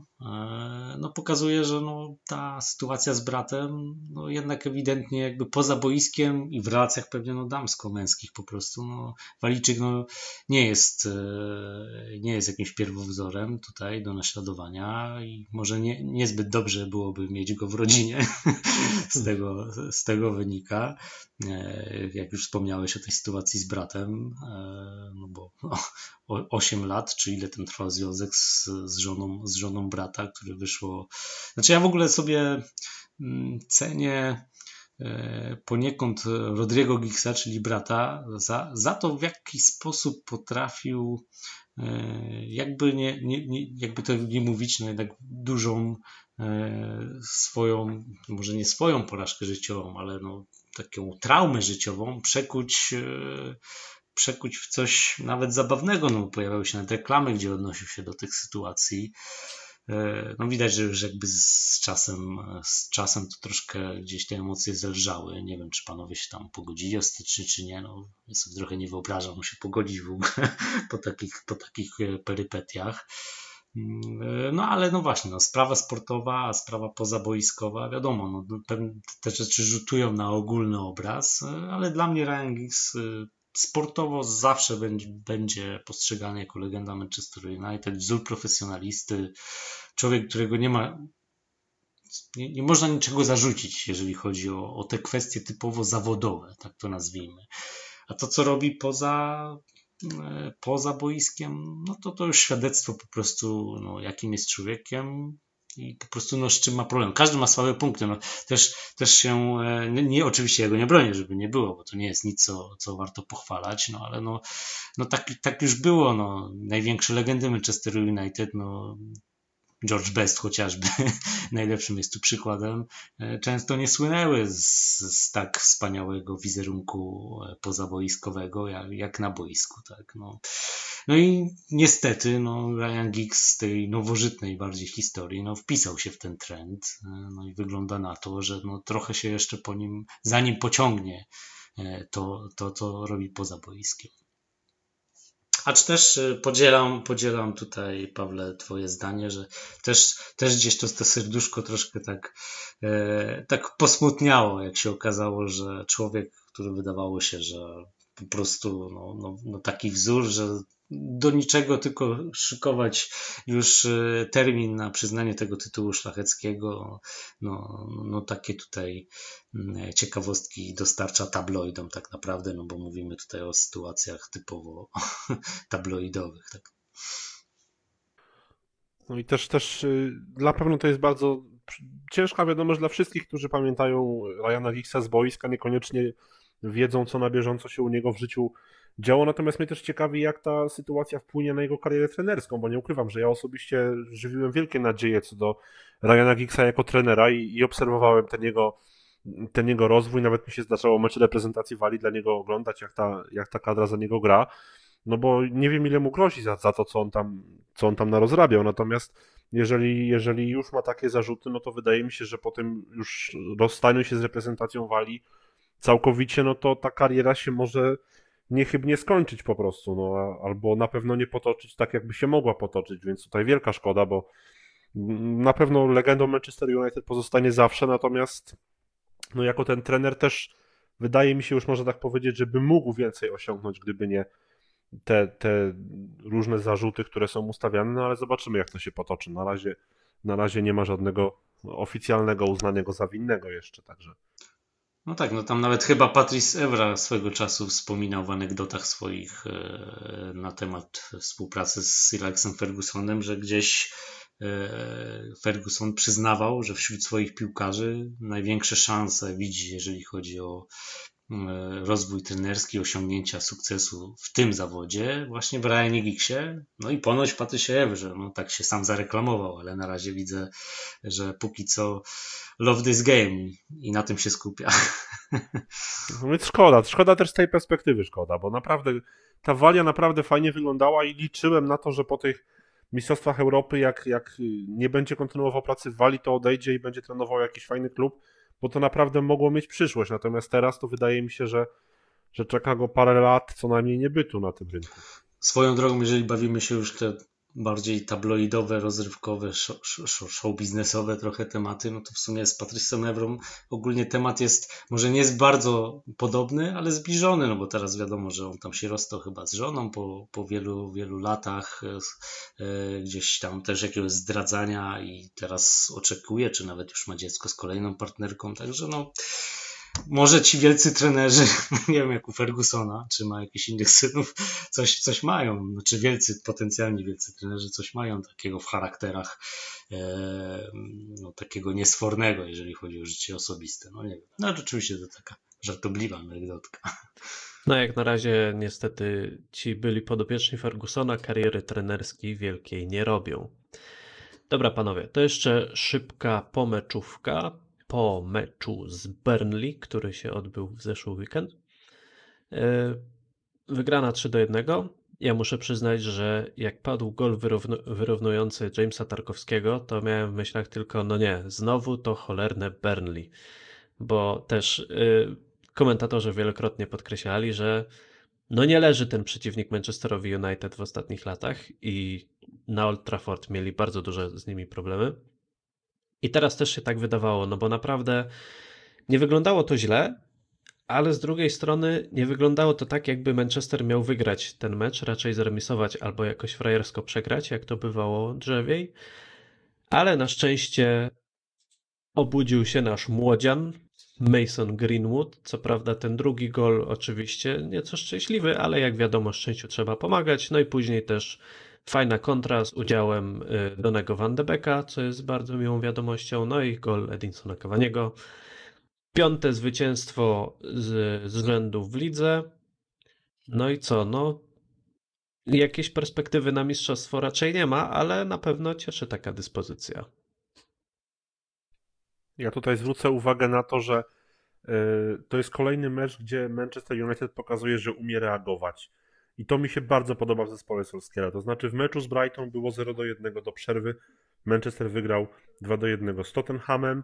no pokazuje, że no, ta sytuacja z bratem no, jednak ewidentnie jakby poza boiskiem i w relacjach pewnie no, damsko-męskich po prostu no, Waliczyk no, nie, jest, e, nie jest jakimś pierwowzorem tutaj do naśladowania i może nie, niezbyt dobrze byłoby mieć go w rodzinie [laughs] z, tego, z tego wynika. E, jak już wspomniałeś o tej sytuacji z bratem, no bo no, 8 lat, czy ile ten trwał związek z, z, żoną, z żoną brata, który wyszło. Znaczy, ja w ogóle sobie mm, cenię e, poniekąd Rodrigo Giggsa, czyli brata, za, za to, w jaki sposób potrafił, e, jakby, nie, nie, nie, jakby to nie mówić, no jednak dużą e, swoją, może nie swoją porażkę życiową, ale no, taką traumę życiową przekuć przekuć w coś nawet zabawnego. No, pojawiały się nawet reklamy, gdzie odnosił się do tych sytuacji. E, no widać, że już jakby z czasem, z czasem to troszkę gdzieś te emocje zelżały. Nie wiem, czy panowie się tam pogodzili o styczniu, czy nie. No, ja sobie trochę nie wyobrażam się pogodzić w ogóle [laughs] po takich, po takich e, perypetiach. Mm, e, no ale no właśnie, no, sprawa sportowa, sprawa pozaboiskowa, wiadomo, no, te rzeczy rzutują na ogólny obraz, ale dla mnie Ryan Giggs sportowo zawsze będzie, postrzegany jako legenda Manchester United, wzór profesjonalisty, człowiek, którego nie ma, nie, nie można niczego zarzucić, jeżeli chodzi o, o te kwestie typowo zawodowe, tak to nazwijmy. A to, co robi poza, poza boiskiem, no to to już świadectwo po prostu, no, jakim jest człowiekiem, i po prostu no, z czym ma problem. Każdy ma słabe punkty. No, też, też się, e, nie, nie oczywiście jego nie bronię, żeby nie było, bo to nie jest nic, co, co warto pochwalać, no ale no, no tak, tak już było. No. Największe legendy Manchester United, no, George Best chociażby, [laughs] najlepszym jest tu przykładem, e, często nie słynęły z, z tak wspaniałego wizerunku e, pozaboiskowego, jak, jak na boisku. Tak? No. no i niestety no, Ryan Giggs z tej nowożytnej bardziej historii no, wpisał się w ten trend e, no i wygląda na to, że no, trochę się jeszcze po nim, zanim pociągnie to, to, to robi poza boiskiem. Acz też y, podzielam, podzielam tutaj, Pawle, Twoje zdanie, że też, też gdzieś to, to serduszko troszkę tak, e, tak posmutniało, jak się okazało, że człowiek, który wydawało się, że po prostu no, no, no taki wzór, że do niczego, tylko szykować już e, termin na przyznanie tego tytułu szlacheckiego. No, no takie tutaj mm, ciekawostki dostarcza tabloidom tak naprawdę, no bo mówimy tutaj o sytuacjach typowo [laughs] tabloidowych. Tak. No i też, też y, na pewno to jest bardzo ciężka wiadomość dla wszystkich, którzy pamiętają Ryana Giggsa z boiska, niekoniecznie wiedzą, co na bieżąco się u niego w życiu działo, natomiast mnie też ciekawi, jak ta sytuacja wpłynie na jego karierę trenerską, bo nie ukrywam, że ja osobiście żywiłem wielkie nadzieje co do Ryana Giggsa jako trenera i, i obserwowałem ten jego, ten jego rozwój, nawet mi się zdarzało mecze reprezentacji Walii dla niego oglądać, jak ta, jak ta kadra za niego gra, no bo nie wiem ile mu grozi za, za to, co on tam, co on tam narozrabiał, natomiast jeżeli, jeżeli już ma takie zarzuty, no to wydaje mi się, że po tym już rozstaniu się z reprezentacją Walii całkowicie, no to ta kariera się może niechybnie skończyć po prostu, no, albo na pewno nie potoczyć tak, jakby się mogła potoczyć, więc tutaj wielka szkoda, bo na pewno legendą Manchester United pozostanie zawsze, natomiast no, jako ten trener też wydaje mi się już można tak powiedzieć, żeby mógł więcej osiągnąć, gdyby nie te, te różne zarzuty, które są ustawiane, no ale zobaczymy jak to się potoczy. Na razie, na razie nie ma żadnego oficjalnego uznanego za winnego jeszcze, także. No tak, no tam nawet chyba Patrice Evra swego czasu wspominał w anegdotach swoich e, na temat współpracy z Sir Alexem Fergusonem, że gdzieś e, Ferguson przyznawał, że wśród swoich piłkarzy największe szanse widzi, jeżeli chodzi o rozwój trenerski, osiągnięcia sukcesu w tym zawodzie właśnie w Ryanie Giggsie. No i ponoć Patrycie Ewrze, no tak się sam zareklamował, ale na razie widzę, że póki co love this game i na tym się skupia. No więc szkoda, szkoda też z tej perspektywy szkoda, bo naprawdę ta walia naprawdę fajnie wyglądała i liczyłem na to, że po tych Mistrzostwach Europy, jak, jak nie będzie kontynuował pracy w Walii, to odejdzie i będzie trenował jakiś fajny klub, bo to naprawdę mogło mieć przyszłość. Natomiast teraz to wydaje mi się, że, że czeka go parę lat co najmniej niebytu na tym rynku. Swoją drogą, jeżeli bawimy się już te bardziej tabloidowe, rozrywkowe, show, show, biznesowe trochę tematy, no to w sumie z Patricją Evrą ogólnie temat jest, może nie jest bardzo podobny, ale zbliżony, no bo teraz wiadomo, że on tam się rozstał chyba z żoną po, po wielu, wielu latach, e, gdzieś tam też jakiegoś zdradzania i teraz oczekuje, czy nawet już ma dziecko z kolejną partnerką, także no może ci wielcy trenerzy, [laughs] nie wiem jak u Fergusona, czy ma jakichś innych synów, coś, coś mają. Znaczy wielcy, potencjalni wielcy trenerzy coś mają takiego w charakterach, e, no, takiego niesfornego, jeżeli chodzi o życie osobiste. No nie wiem. No oczywiście to taka żartobliwa anegdotka. No jak na razie niestety ci byli podopieczni Fergusona kariery trenerskiej wielkiej nie robią. Dobra panowie, to jeszcze szybka pomeczówka po meczu z Burnley, który się odbył w zeszły weekend. E, wygrana 3 do 1. Ja muszę przyznać, że jak padł gol wyrównujący Jamesa Tarkowskiego, to miałem w myślach tylko, no nie, znowu to cholerne Burnley. Bo też yy, komentatorzy wielokrotnie podkreślali, że no nie leży ten przeciwnik Manchesterowi United w ostatnich latach i na Old Trafford mieli bardzo duże z nimi problemy. I teraz też się tak wydawało, no bo naprawdę nie wyglądało to źle, ale z drugiej strony nie wyglądało to tak, jakby Manchester miał wygrać ten mecz, raczej zremisować albo jakoś frajersko przegrać, jak to bywało drzewiej. Ale na szczęście obudził się nasz młodzian, Mason Greenwood. Co prawda ten drugi gol oczywiście nieco szczęśliwy, ale jak wiadomo szczęściu trzeba pomagać. No i później też Fajna kontra z udziałem y, Donego Van de Becka, co jest bardzo miłą wiadomością, no i gol Edinsona Cavaniego. Piąte zwycięstwo z, z w lidze. No i co? No, jakieś perspektywy na mistrzostwo raczej nie ma, ale na pewno cieszy taka dyspozycja. Ja tutaj zwrócę uwagę na to, że y, to jest kolejny mecz, gdzie Manchester United pokazuje, że umie reagować. I to mi się bardzo podoba w zespole Solskiera. To znaczy w meczu z Brighton było 0 do 1 do przerwy. Manchester wygrał 2 do 1 z Tottenhamem.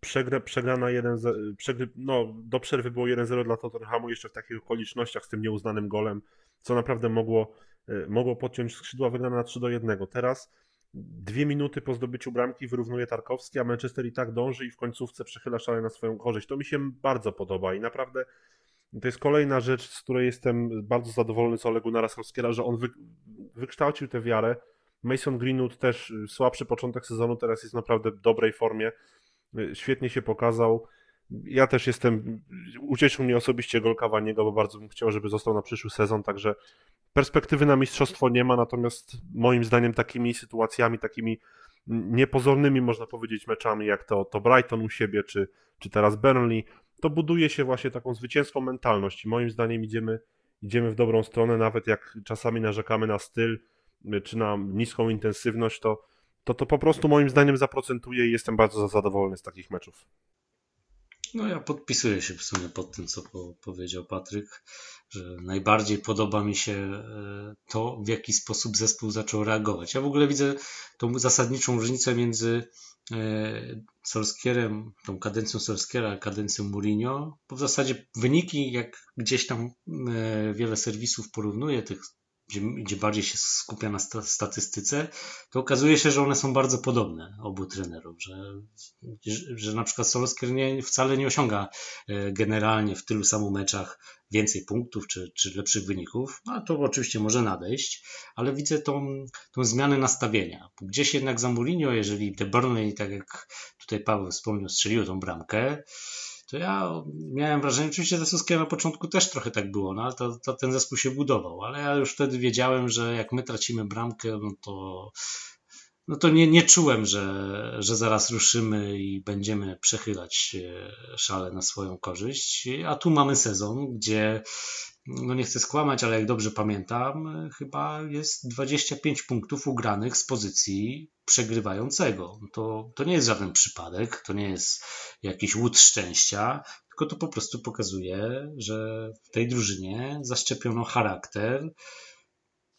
Przegra, przegrana 1 przegry, no, do przerwy było 1-0 dla Tottenhamu jeszcze w takich okolicznościach z tym nieuznanym golem, co naprawdę mogło, y, mogło podciąć skrzydła wygrana na 3 do 1. Teraz dwie minuty po zdobyciu bramki wyrównuje Tarkowski, a Manchester i tak dąży i w końcówce przechyla szale na swoją korzyść. To mi się bardzo podoba i naprawdę to jest kolejna rzecz, z której jestem bardzo zadowolony z Olegu Narasowskiego, że on wy, wykształcił tę wiarę. Mason Greenwood też y, słabszy początek sezonu, teraz jest naprawdę w dobrej formie. Y, świetnie się pokazał. Ja też jestem, ucieszył mnie osobiście gol Cavaniego, bo bardzo bym chciał, żeby został na przyszły sezon, także perspektywy na mistrzostwo nie ma, natomiast moim zdaniem takimi sytuacjami, takimi niepozornymi, można powiedzieć, meczami, jak to, to Brighton u siebie, czy, czy teraz Burnley, to buduje się właśnie taką zwycięską mentalność i moim zdaniem idziemy, idziemy w dobrą stronę, nawet jak czasami narzekamy na styl, czy na niską intensywność, to to, to po prostu moim zdaniem zaprocentuje i jestem bardzo zadowolony z takich meczów. No ja podpisuję się w sumie pod tym, co po, powiedział Patryk, że najbardziej podoba mi się e, to, w jaki sposób zespół zaczął reagować. Ja w ogóle widzę tą zasadniczą różnicę między Solskierem, tą kadencją Solskiera, kadencją Mourinho, bo w zasadzie wyniki, jak gdzieś tam e, wiele serwisów porównuje tych gdzie, gdzie bardziej się skupia na statystyce, to okazuje się, że one są bardzo podobne obu trenerów, że, że na przykład Solskjaer nie, wcale nie osiąga e, generalnie w tylu samych meczach więcej punktów czy, czy lepszych wyników, a to oczywiście może nadejść, ale widzę tą, tą zmianę nastawienia. Gdzieś jednak za Mourinho, jeżeli The Burnley, tak jak tutaj Paweł wspomniał, strzelił tą bramkę, to ja miałem wrażenie, oczywiście ze Suskiem na początku też trochę tak było, no ale to, to, ten zespół się budował, ale ja już wtedy wiedziałem, że jak my tracimy bramkę, no to no to nie, nie czułem, że, że zaraz ruszymy i będziemy przechylać szale na swoją korzyść. A tu mamy sezon, gdzie no nie chcę skłamać, ale jak dobrze pamiętam, chyba jest 25 punktów ugranych z pozycji przegrywającego. To, to nie jest żaden przypadek, to nie jest jakiś łód szczęścia, tylko to po prostu pokazuje, że w tej drużynie zaszczepiono charakter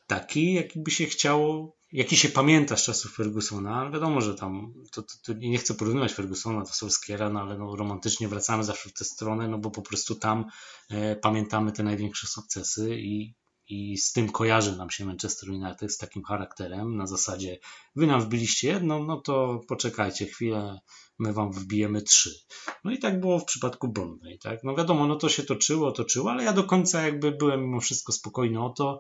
taki, jaki by się chciało jaki się pamięta z czasów Fergusona, wiadomo, że tam, to, to, to nie chcę porównywać Fergusona do Solskiera, no ale no, romantycznie wracamy zawsze w tę stronę, no bo po prostu tam e, pamiętamy te największe sukcesy i, i z tym kojarzy nam się Manchester United z takim charakterem, na zasadzie wy nam wbiliście jedną, no to poczekajcie chwilę, my wam wbijemy trzy. No i tak było w przypadku Burnley, tak? No wiadomo, no to się toczyło, toczyło, ale ja do końca jakby byłem mimo wszystko spokojny o to,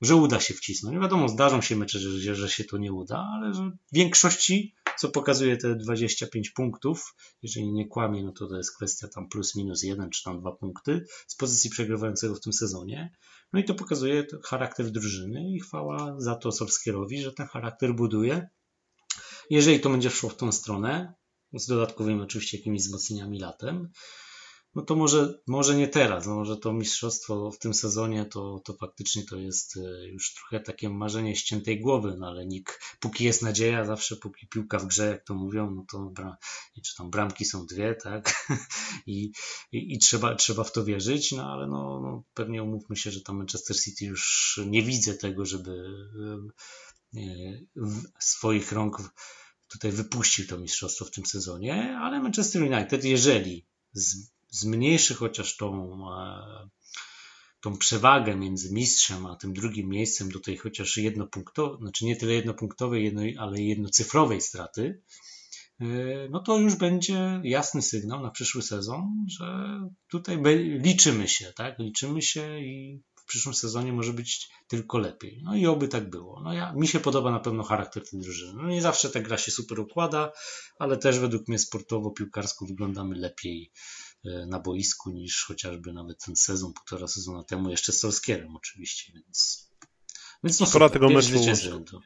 że uda się wcisnąć. Wiadomo, zdarzą się mecze, że, że się to nie uda, ale że w większości, co pokazuje te 25 punktów, jeżeli nie kłamie, no to to jest kwestia tam plus minus jeden czy tam dwa punkty z pozycji przegrywającego w tym sezonie. No i to pokazuje charakter drużyny i chwała za to Solskierowi, że ten charakter buduje. Jeżeli to będzie szło w tą stronę, z dodatkowymi oczywiście jakimiś wzmocnieniami latem, no to może, może nie teraz, no może to mistrzostwo w tym sezonie to, to faktycznie to jest e, już trochę takie marzenie ściętej głowy, no ale nikt, póki jest nadzieja, zawsze póki piłka w grze, jak to mówią, no to bra, czy tam bramki są dwie, tak, [laughs] I, i, i, trzeba, trzeba w to wierzyć, no ale no, no pewnie umówmy się, że tam Manchester City już nie widzę tego, żeby e, swoich rąk tutaj wypuścił to mistrzostwo w tym sezonie, ale Manchester United, jeżeli z, zmniejszy chociaż tą, e, tą przewagę między mistrzem a tym drugim miejscem do tej chociaż jednopunktowej, znaczy nie tyle jednopunktowej, jedno, ale jednocyfrowej straty, e, no to już będzie jasny sygnał na przyszły sezon, że tutaj liczymy się, tak? Liczymy się i w przyszłym sezonie może być tylko lepiej. No i oby tak było. No ja, mi się podoba na pewno charakter tej drużyny. No nie zawsze ta gra się super układa, ale też według mnie sportowo, piłkarsko wyglądamy lepiej na boisku niż chociażby nawet ten sezon, półtora sezona temu, jeszcze z Solskierem oczywiście, więc Więc no Szkoda super, tego meczu.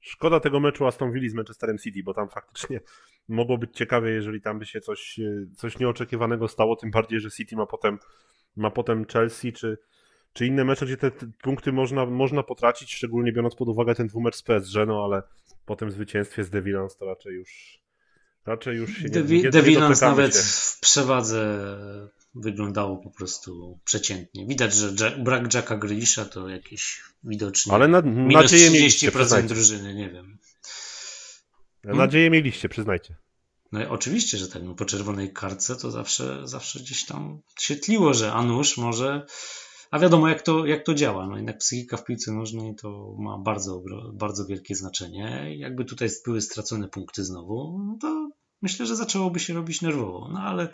Szkoda tego meczu Aston Villa z Manchesterem City, bo tam faktycznie mogło być ciekawie, jeżeli tam by się coś, e, coś nieoczekiwanego stało, tym bardziej, że City ma potem, ma potem Chelsea, czy, czy inne mecze, gdzie te, te punkty można, można potracić, szczególnie biorąc pod uwagę ten dwumecz z PSG, no ale po tym zwycięstwie z The Villans to raczej już raczej już się nie, nie, nawet się. w przewadze wyglądało po prostu przeciętnie. Widać, że Jack, brak Jacka Grealisha to jakiś widocznie Ale na, minus nadzieję mieliście, 30% przyznajcie. drużyny, nie wiem. Nadzieję mieliście, przyznajcie. No i oczywiście, że tak, no po czerwonej kartce to zawsze, zawsze gdzieś tam się tliło, że a nuż może, a wiadomo jak to, jak to działa, no jednak psychika w piłce nożnej to ma bardzo, bardzo wielkie znaczenie. Jakby tutaj były stracone punkty znowu, no to myślę, że zaczęłoby się robić nerwowo, no ale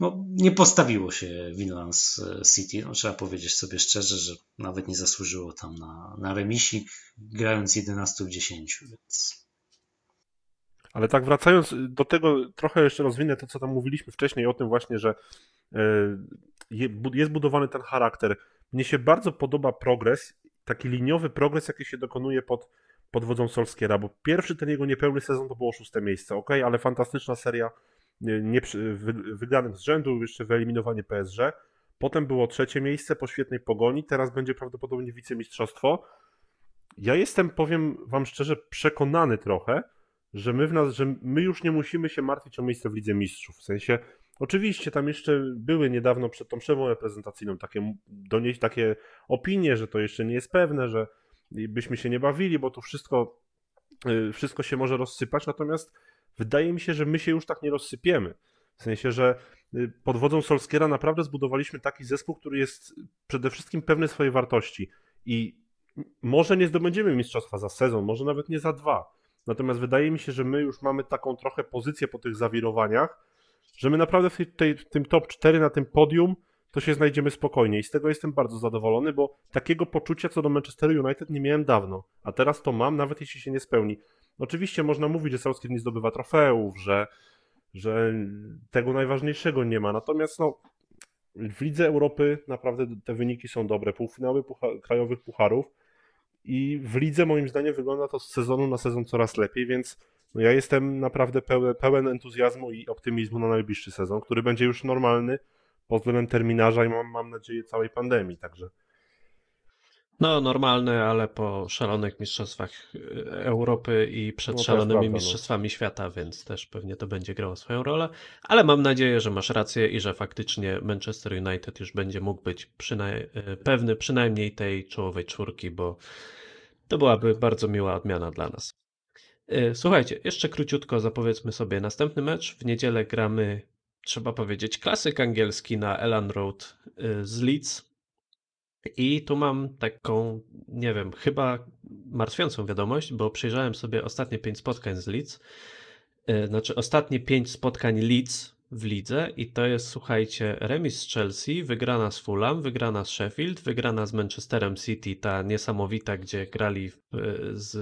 no, nie postawiło się Winlands City, no, trzeba powiedzieć sobie szczerze, że nawet nie zasłużyło tam na, na remisik, grając 11 w 10, więc Ale tak wracając do tego, trochę jeszcze rozwinę to, co tam mówiliśmy wcześniej o tym właśnie, że e, jest budowany ten charakter. Mnie się bardzo podoba progres, taki liniowy progres, jaki się dokonuje pod, pod wodzą Solskiera, bo pierwszy ten jego niepełny sezon to było szóste miejsce, ok, ale fantastyczna seria nie, wygranych z rzędu, jeszcze wyeliminowanie PSG. Potem było trzecie miejsce po świetnej pogoni, teraz będzie prawdopodobnie wicemistrzostwo. Ja jestem, powiem wam szczerze, przekonany trochę, że my, w nas, że my już nie musimy się martwić o miejsce w Lidze Mistrzów. W sensie, oczywiście tam jeszcze były niedawno przed tą przerwą reprezentacyjną takie, donieść, takie opinie, że to jeszcze nie jest pewne, że byśmy się nie bawili, bo tu wszystko, y, wszystko się może rozsypać, natomiast wydaje mi się, że my się już tak nie rozsypiemy. W sensie, że y, pod wodzą Solskiera naprawdę zbudowaliśmy taki zespół, który jest przede wszystkim pewny swojej wartości. I może nie zdobędziemy mistrzostwa za sezon, może nawet nie za dwa, Natomiast wydaje mi się, że my już mamy taką trochę pozycję po tych zawirowaniach, że my naprawdę w, tej, w tym top 4 na tym podium to się znajdziemy spokojnie. I z tego jestem bardzo zadowolony, bo takiego poczucia co do Manchester United nie miałem dawno, a teraz to mam, nawet jeśli się nie spełni. Oczywiście można mówić, że Southgate nie zdobywa trofeów, że, że tego najważniejszego nie ma, natomiast no, w Lidze Europy naprawdę te wyniki są dobre, półfinały pucha krajowych pucharów, i w lidze moim zdaniem wygląda to z sezonu na sezon coraz lepiej, więc no ja jestem naprawdę pełen, pełen entuzjazmu i optymizmu na najbliższy sezon, który będzie już normalny pod względem terminarza i mam, mam nadzieję całej pandemii, także No, normalne, ale po szalonych mistrzostwach e, Europy i przed No, szalonymi prawda, no. mistrzostwami świata, więc też pewnie to będzie grało swoją rolę. Ale mam nadzieję, że masz rację i że faktycznie Manchester United już będzie mógł być przynaj- e, pewny przynajmniej tej czołowej czwórki, bo to byłaby bardzo miła odmiana dla nas. E, Słuchajcie, jeszcze króciutko zapowiedzmy sobie następny mecz. W niedzielę gramy, trzeba powiedzieć, klasyk angielski na Elland Road e, z Leeds. I tu mam taką, nie wiem, chyba martwiącą wiadomość, bo przyjrzałem sobie ostatnie pięć spotkań z Leeds. E, Znaczy, ostatnie pięć spotkań Leeds w lidze i to jest, słuchajcie, remis z Chelsea, wygrana z Fulham, wygrana z Sheffield, wygrana z Manchesterem City, ta niesamowita, gdzie grali w- z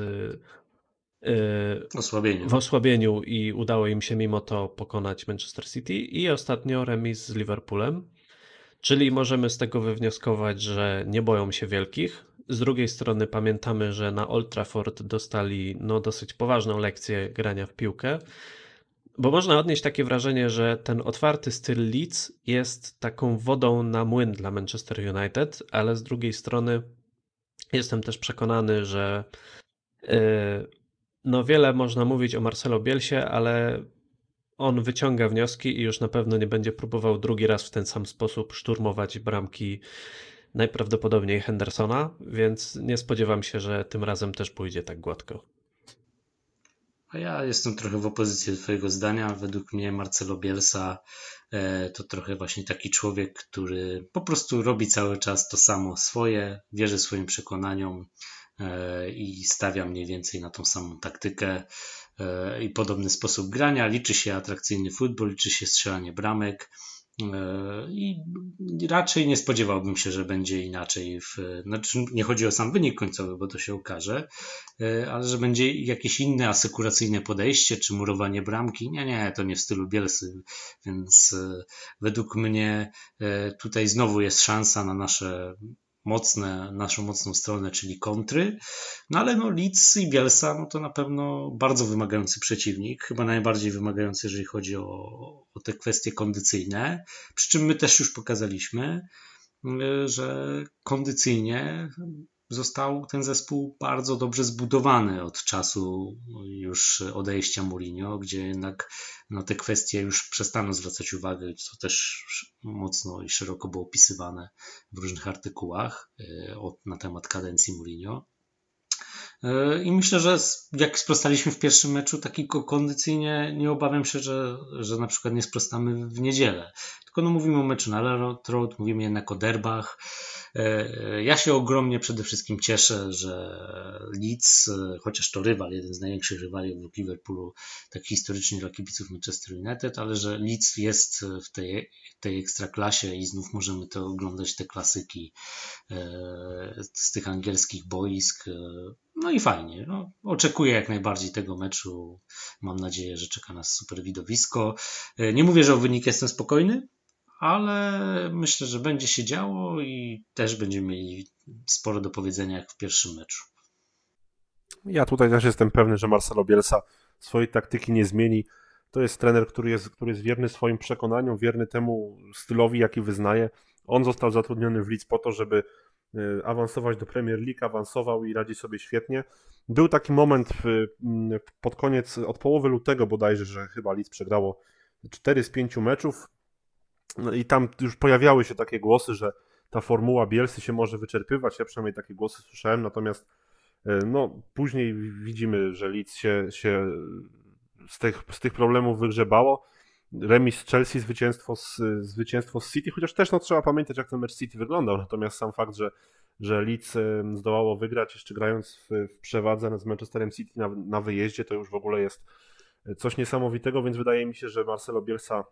osłabienie. w osłabieniu i udało im się mimo to pokonać Manchester City i ostatnio remis z Liverpoolem. Czyli możemy z tego wywnioskować, że nie boją się wielkich. Z drugiej strony pamiętamy, że na Old Trafford dostali no, dosyć poważną lekcję grania w piłkę. Bo można odnieść takie wrażenie, że ten otwarty styl Leeds jest taką wodą na młyn dla Manchester United, ale z drugiej strony jestem też przekonany, że yy, no wiele można mówić o Marcelo Bielsie, ale on wyciąga wnioski i już na pewno nie będzie próbował drugi raz w ten sam sposób szturmować bramki najprawdopodobniej Hendersona, więc nie spodziewam się, że tym razem też pójdzie tak gładko. A ja jestem trochę w opozycji do Twojego zdania. Według mnie Marcelo Bielsa e, to trochę właśnie taki człowiek, który po prostu robi cały czas to samo swoje, wierzy swoim przekonaniom i stawia mniej więcej na tą samą taktykę e, i podobny sposób grania. Liczy się atrakcyjny futbol, liczy się strzelanie bramek. E, I raczej nie spodziewałbym się, że będzie inaczej. W, znaczy nie chodzi o sam wynik końcowy, bo to się okaże, e, ale że będzie jakieś inne asykuracyjne podejście, czy murowanie bramki. Nie, nie, to nie w stylu Bielsy, więc e, według mnie e, tutaj znowu jest szansa na nasze mocne, naszą mocną stronę, czyli kontry. No ale no Leeds i Bielsa no to na pewno bardzo wymagający przeciwnik, chyba najbardziej wymagający, jeżeli chodzi o, o te kwestie kondycyjne. Przy czym my też już pokazaliśmy, że kondycyjnie został ten zespół bardzo dobrze zbudowany od czasu już odejścia Mourinho, gdzie jednak na te kwestie już przestano zwracać uwagę, co też mocno i szeroko było opisywane w różnych artykułach e, na temat kadencji Mourinho. E, I myślę, że jak sprostaliśmy w pierwszym meczu, takiego kondycyjnie nie obawiam się, że, że na przykład nie sprostamy w niedzielę. Tylko no mówimy o meczu na Road, mówimy jednak o derbach. E, ja się ogromnie przede wszystkim cieszę, że Leeds, e, chociaż to rywal, jeden z największych rywali obok Liverpoolu, tak historycznie dla kibiców Manchester United, ale że Leeds jest w tej, tej ekstraklasie i znów możemy to oglądać te klasyki z tych angielskich boisk. No i fajnie. No, oczekuję jak najbardziej tego meczu. Mam nadzieję, że czeka nas super widowisko. E, nie mówię, że o wynik jestem spokojny, ale myślę, że będzie się działo i też będziemy mieli sporo do powiedzenia jak w pierwszym meczu. Ja tutaj też jestem pewny, że Marcelo Bielsa swojej taktyki nie zmieni. To jest trener, który jest, który jest wierny swoim przekonaniom, wierny temu stylowi, jaki wyznaje. On został zatrudniony w Leeds po to, żeby awansować do Premier League, awansował i radzi sobie świetnie. Był taki moment mm, pod koniec, od połowy lutego bodajże, że chyba Leeds przegrało 4 z 5 meczów. No i tam już pojawiały się takie głosy, że ta formuła Bielsy się może wyczerpywać, ja przynajmniej takie głosy słyszałem, natomiast y, no, później widzimy, że Leeds się, się z, tych, z tych problemów wygrzebało remis z Chelsea, zwycięstwo z, zwycięstwo z City, chociaż też no, trzeba pamiętać, jak ten mecz City wyglądał. Natomiast sam fakt, że, że Leeds zdołało wygrać, jeszcze grając w, w przewadze z Manchesterem City na, na wyjeździe, to już w ogóle jest coś niesamowitego, więc wydaje mi się, że Marcelo Bielsa,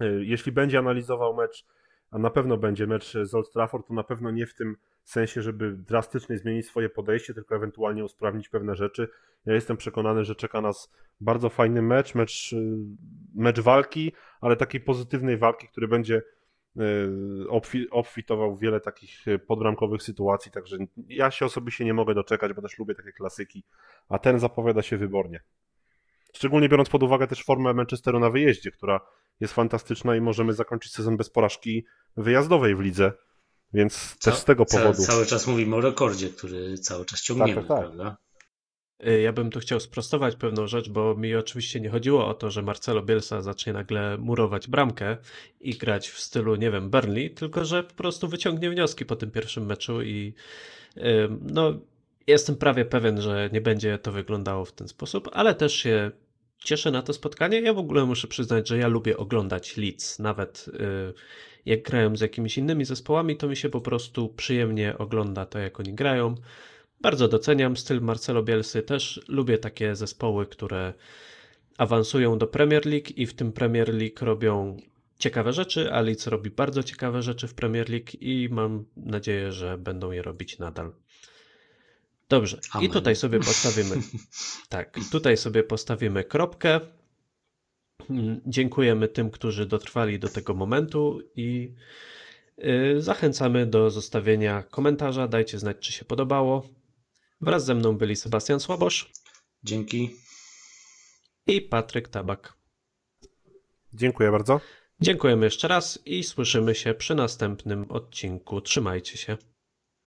e, jeśli będzie analizował mecz, a na pewno będzie mecz z Old Trafford, to na pewno nie w tym sensie, żeby drastycznie zmienić swoje podejście, tylko ewentualnie usprawnić pewne rzeczy. Ja jestem przekonany, że czeka nas bardzo fajny mecz, mecz, y, mecz walki, ale takiej pozytywnej walki, który będzie y, obfitował wiele takich y, podbramkowych sytuacji, także ja się osobiście nie mogę doczekać, bo też lubię takie klasyki, a ten zapowiada się wybornie. Szczególnie biorąc pod uwagę też formę Manchesteru na wyjeździe, która jest fantastyczna i możemy zakończyć sezon bez porażki wyjazdowej w lidze. Więc Ca też z tego powodu. Ca cały czas mówimy o rekordzie, który cały czas ciągniemy, tak, tak, tak. prawda? Y, ja bym tu chciał sprostować pewną rzecz, bo mi oczywiście nie chodziło o to, że Marcelo Bielsa zacznie nagle murować bramkę i grać w stylu, nie wiem, Burnley, tylko że po prostu wyciągnie wnioski po tym pierwszym meczu i no, jestem prawie pewien, że nie będzie to wyglądało w ten sposób, ale też się cieszę na to spotkanie. Ja w ogóle muszę przyznać, że ja lubię oglądać Leeds, nawet y, jak grają z jakimiś innymi zespołami, to mi się po prostu przyjemnie ogląda to, jak oni grają. Bardzo doceniam styl Marcelo Bielsy, też lubię takie zespoły, które awansują do Premier League i w tym Premier League robią ciekawe rzeczy, a Leeds robi bardzo ciekawe rzeczy w Premier League i mam nadzieję, że będą je robić nadal. Dobrze, Amen. i tutaj sobie [laughs] postawimy. Tak, tutaj sobie postawimy kropkę. Dziękujemy tym, którzy dotrwali do tego momentu i y, zachęcamy do zostawienia komentarza. Dajcie znać, czy się podobało. Wraz ze mną byli Sebastian Słabosz. Dzięki. I Patryk Tabak. Dziękuję bardzo. Dziękujemy jeszcze raz i słyszymy się przy następnym odcinku. Trzymajcie się.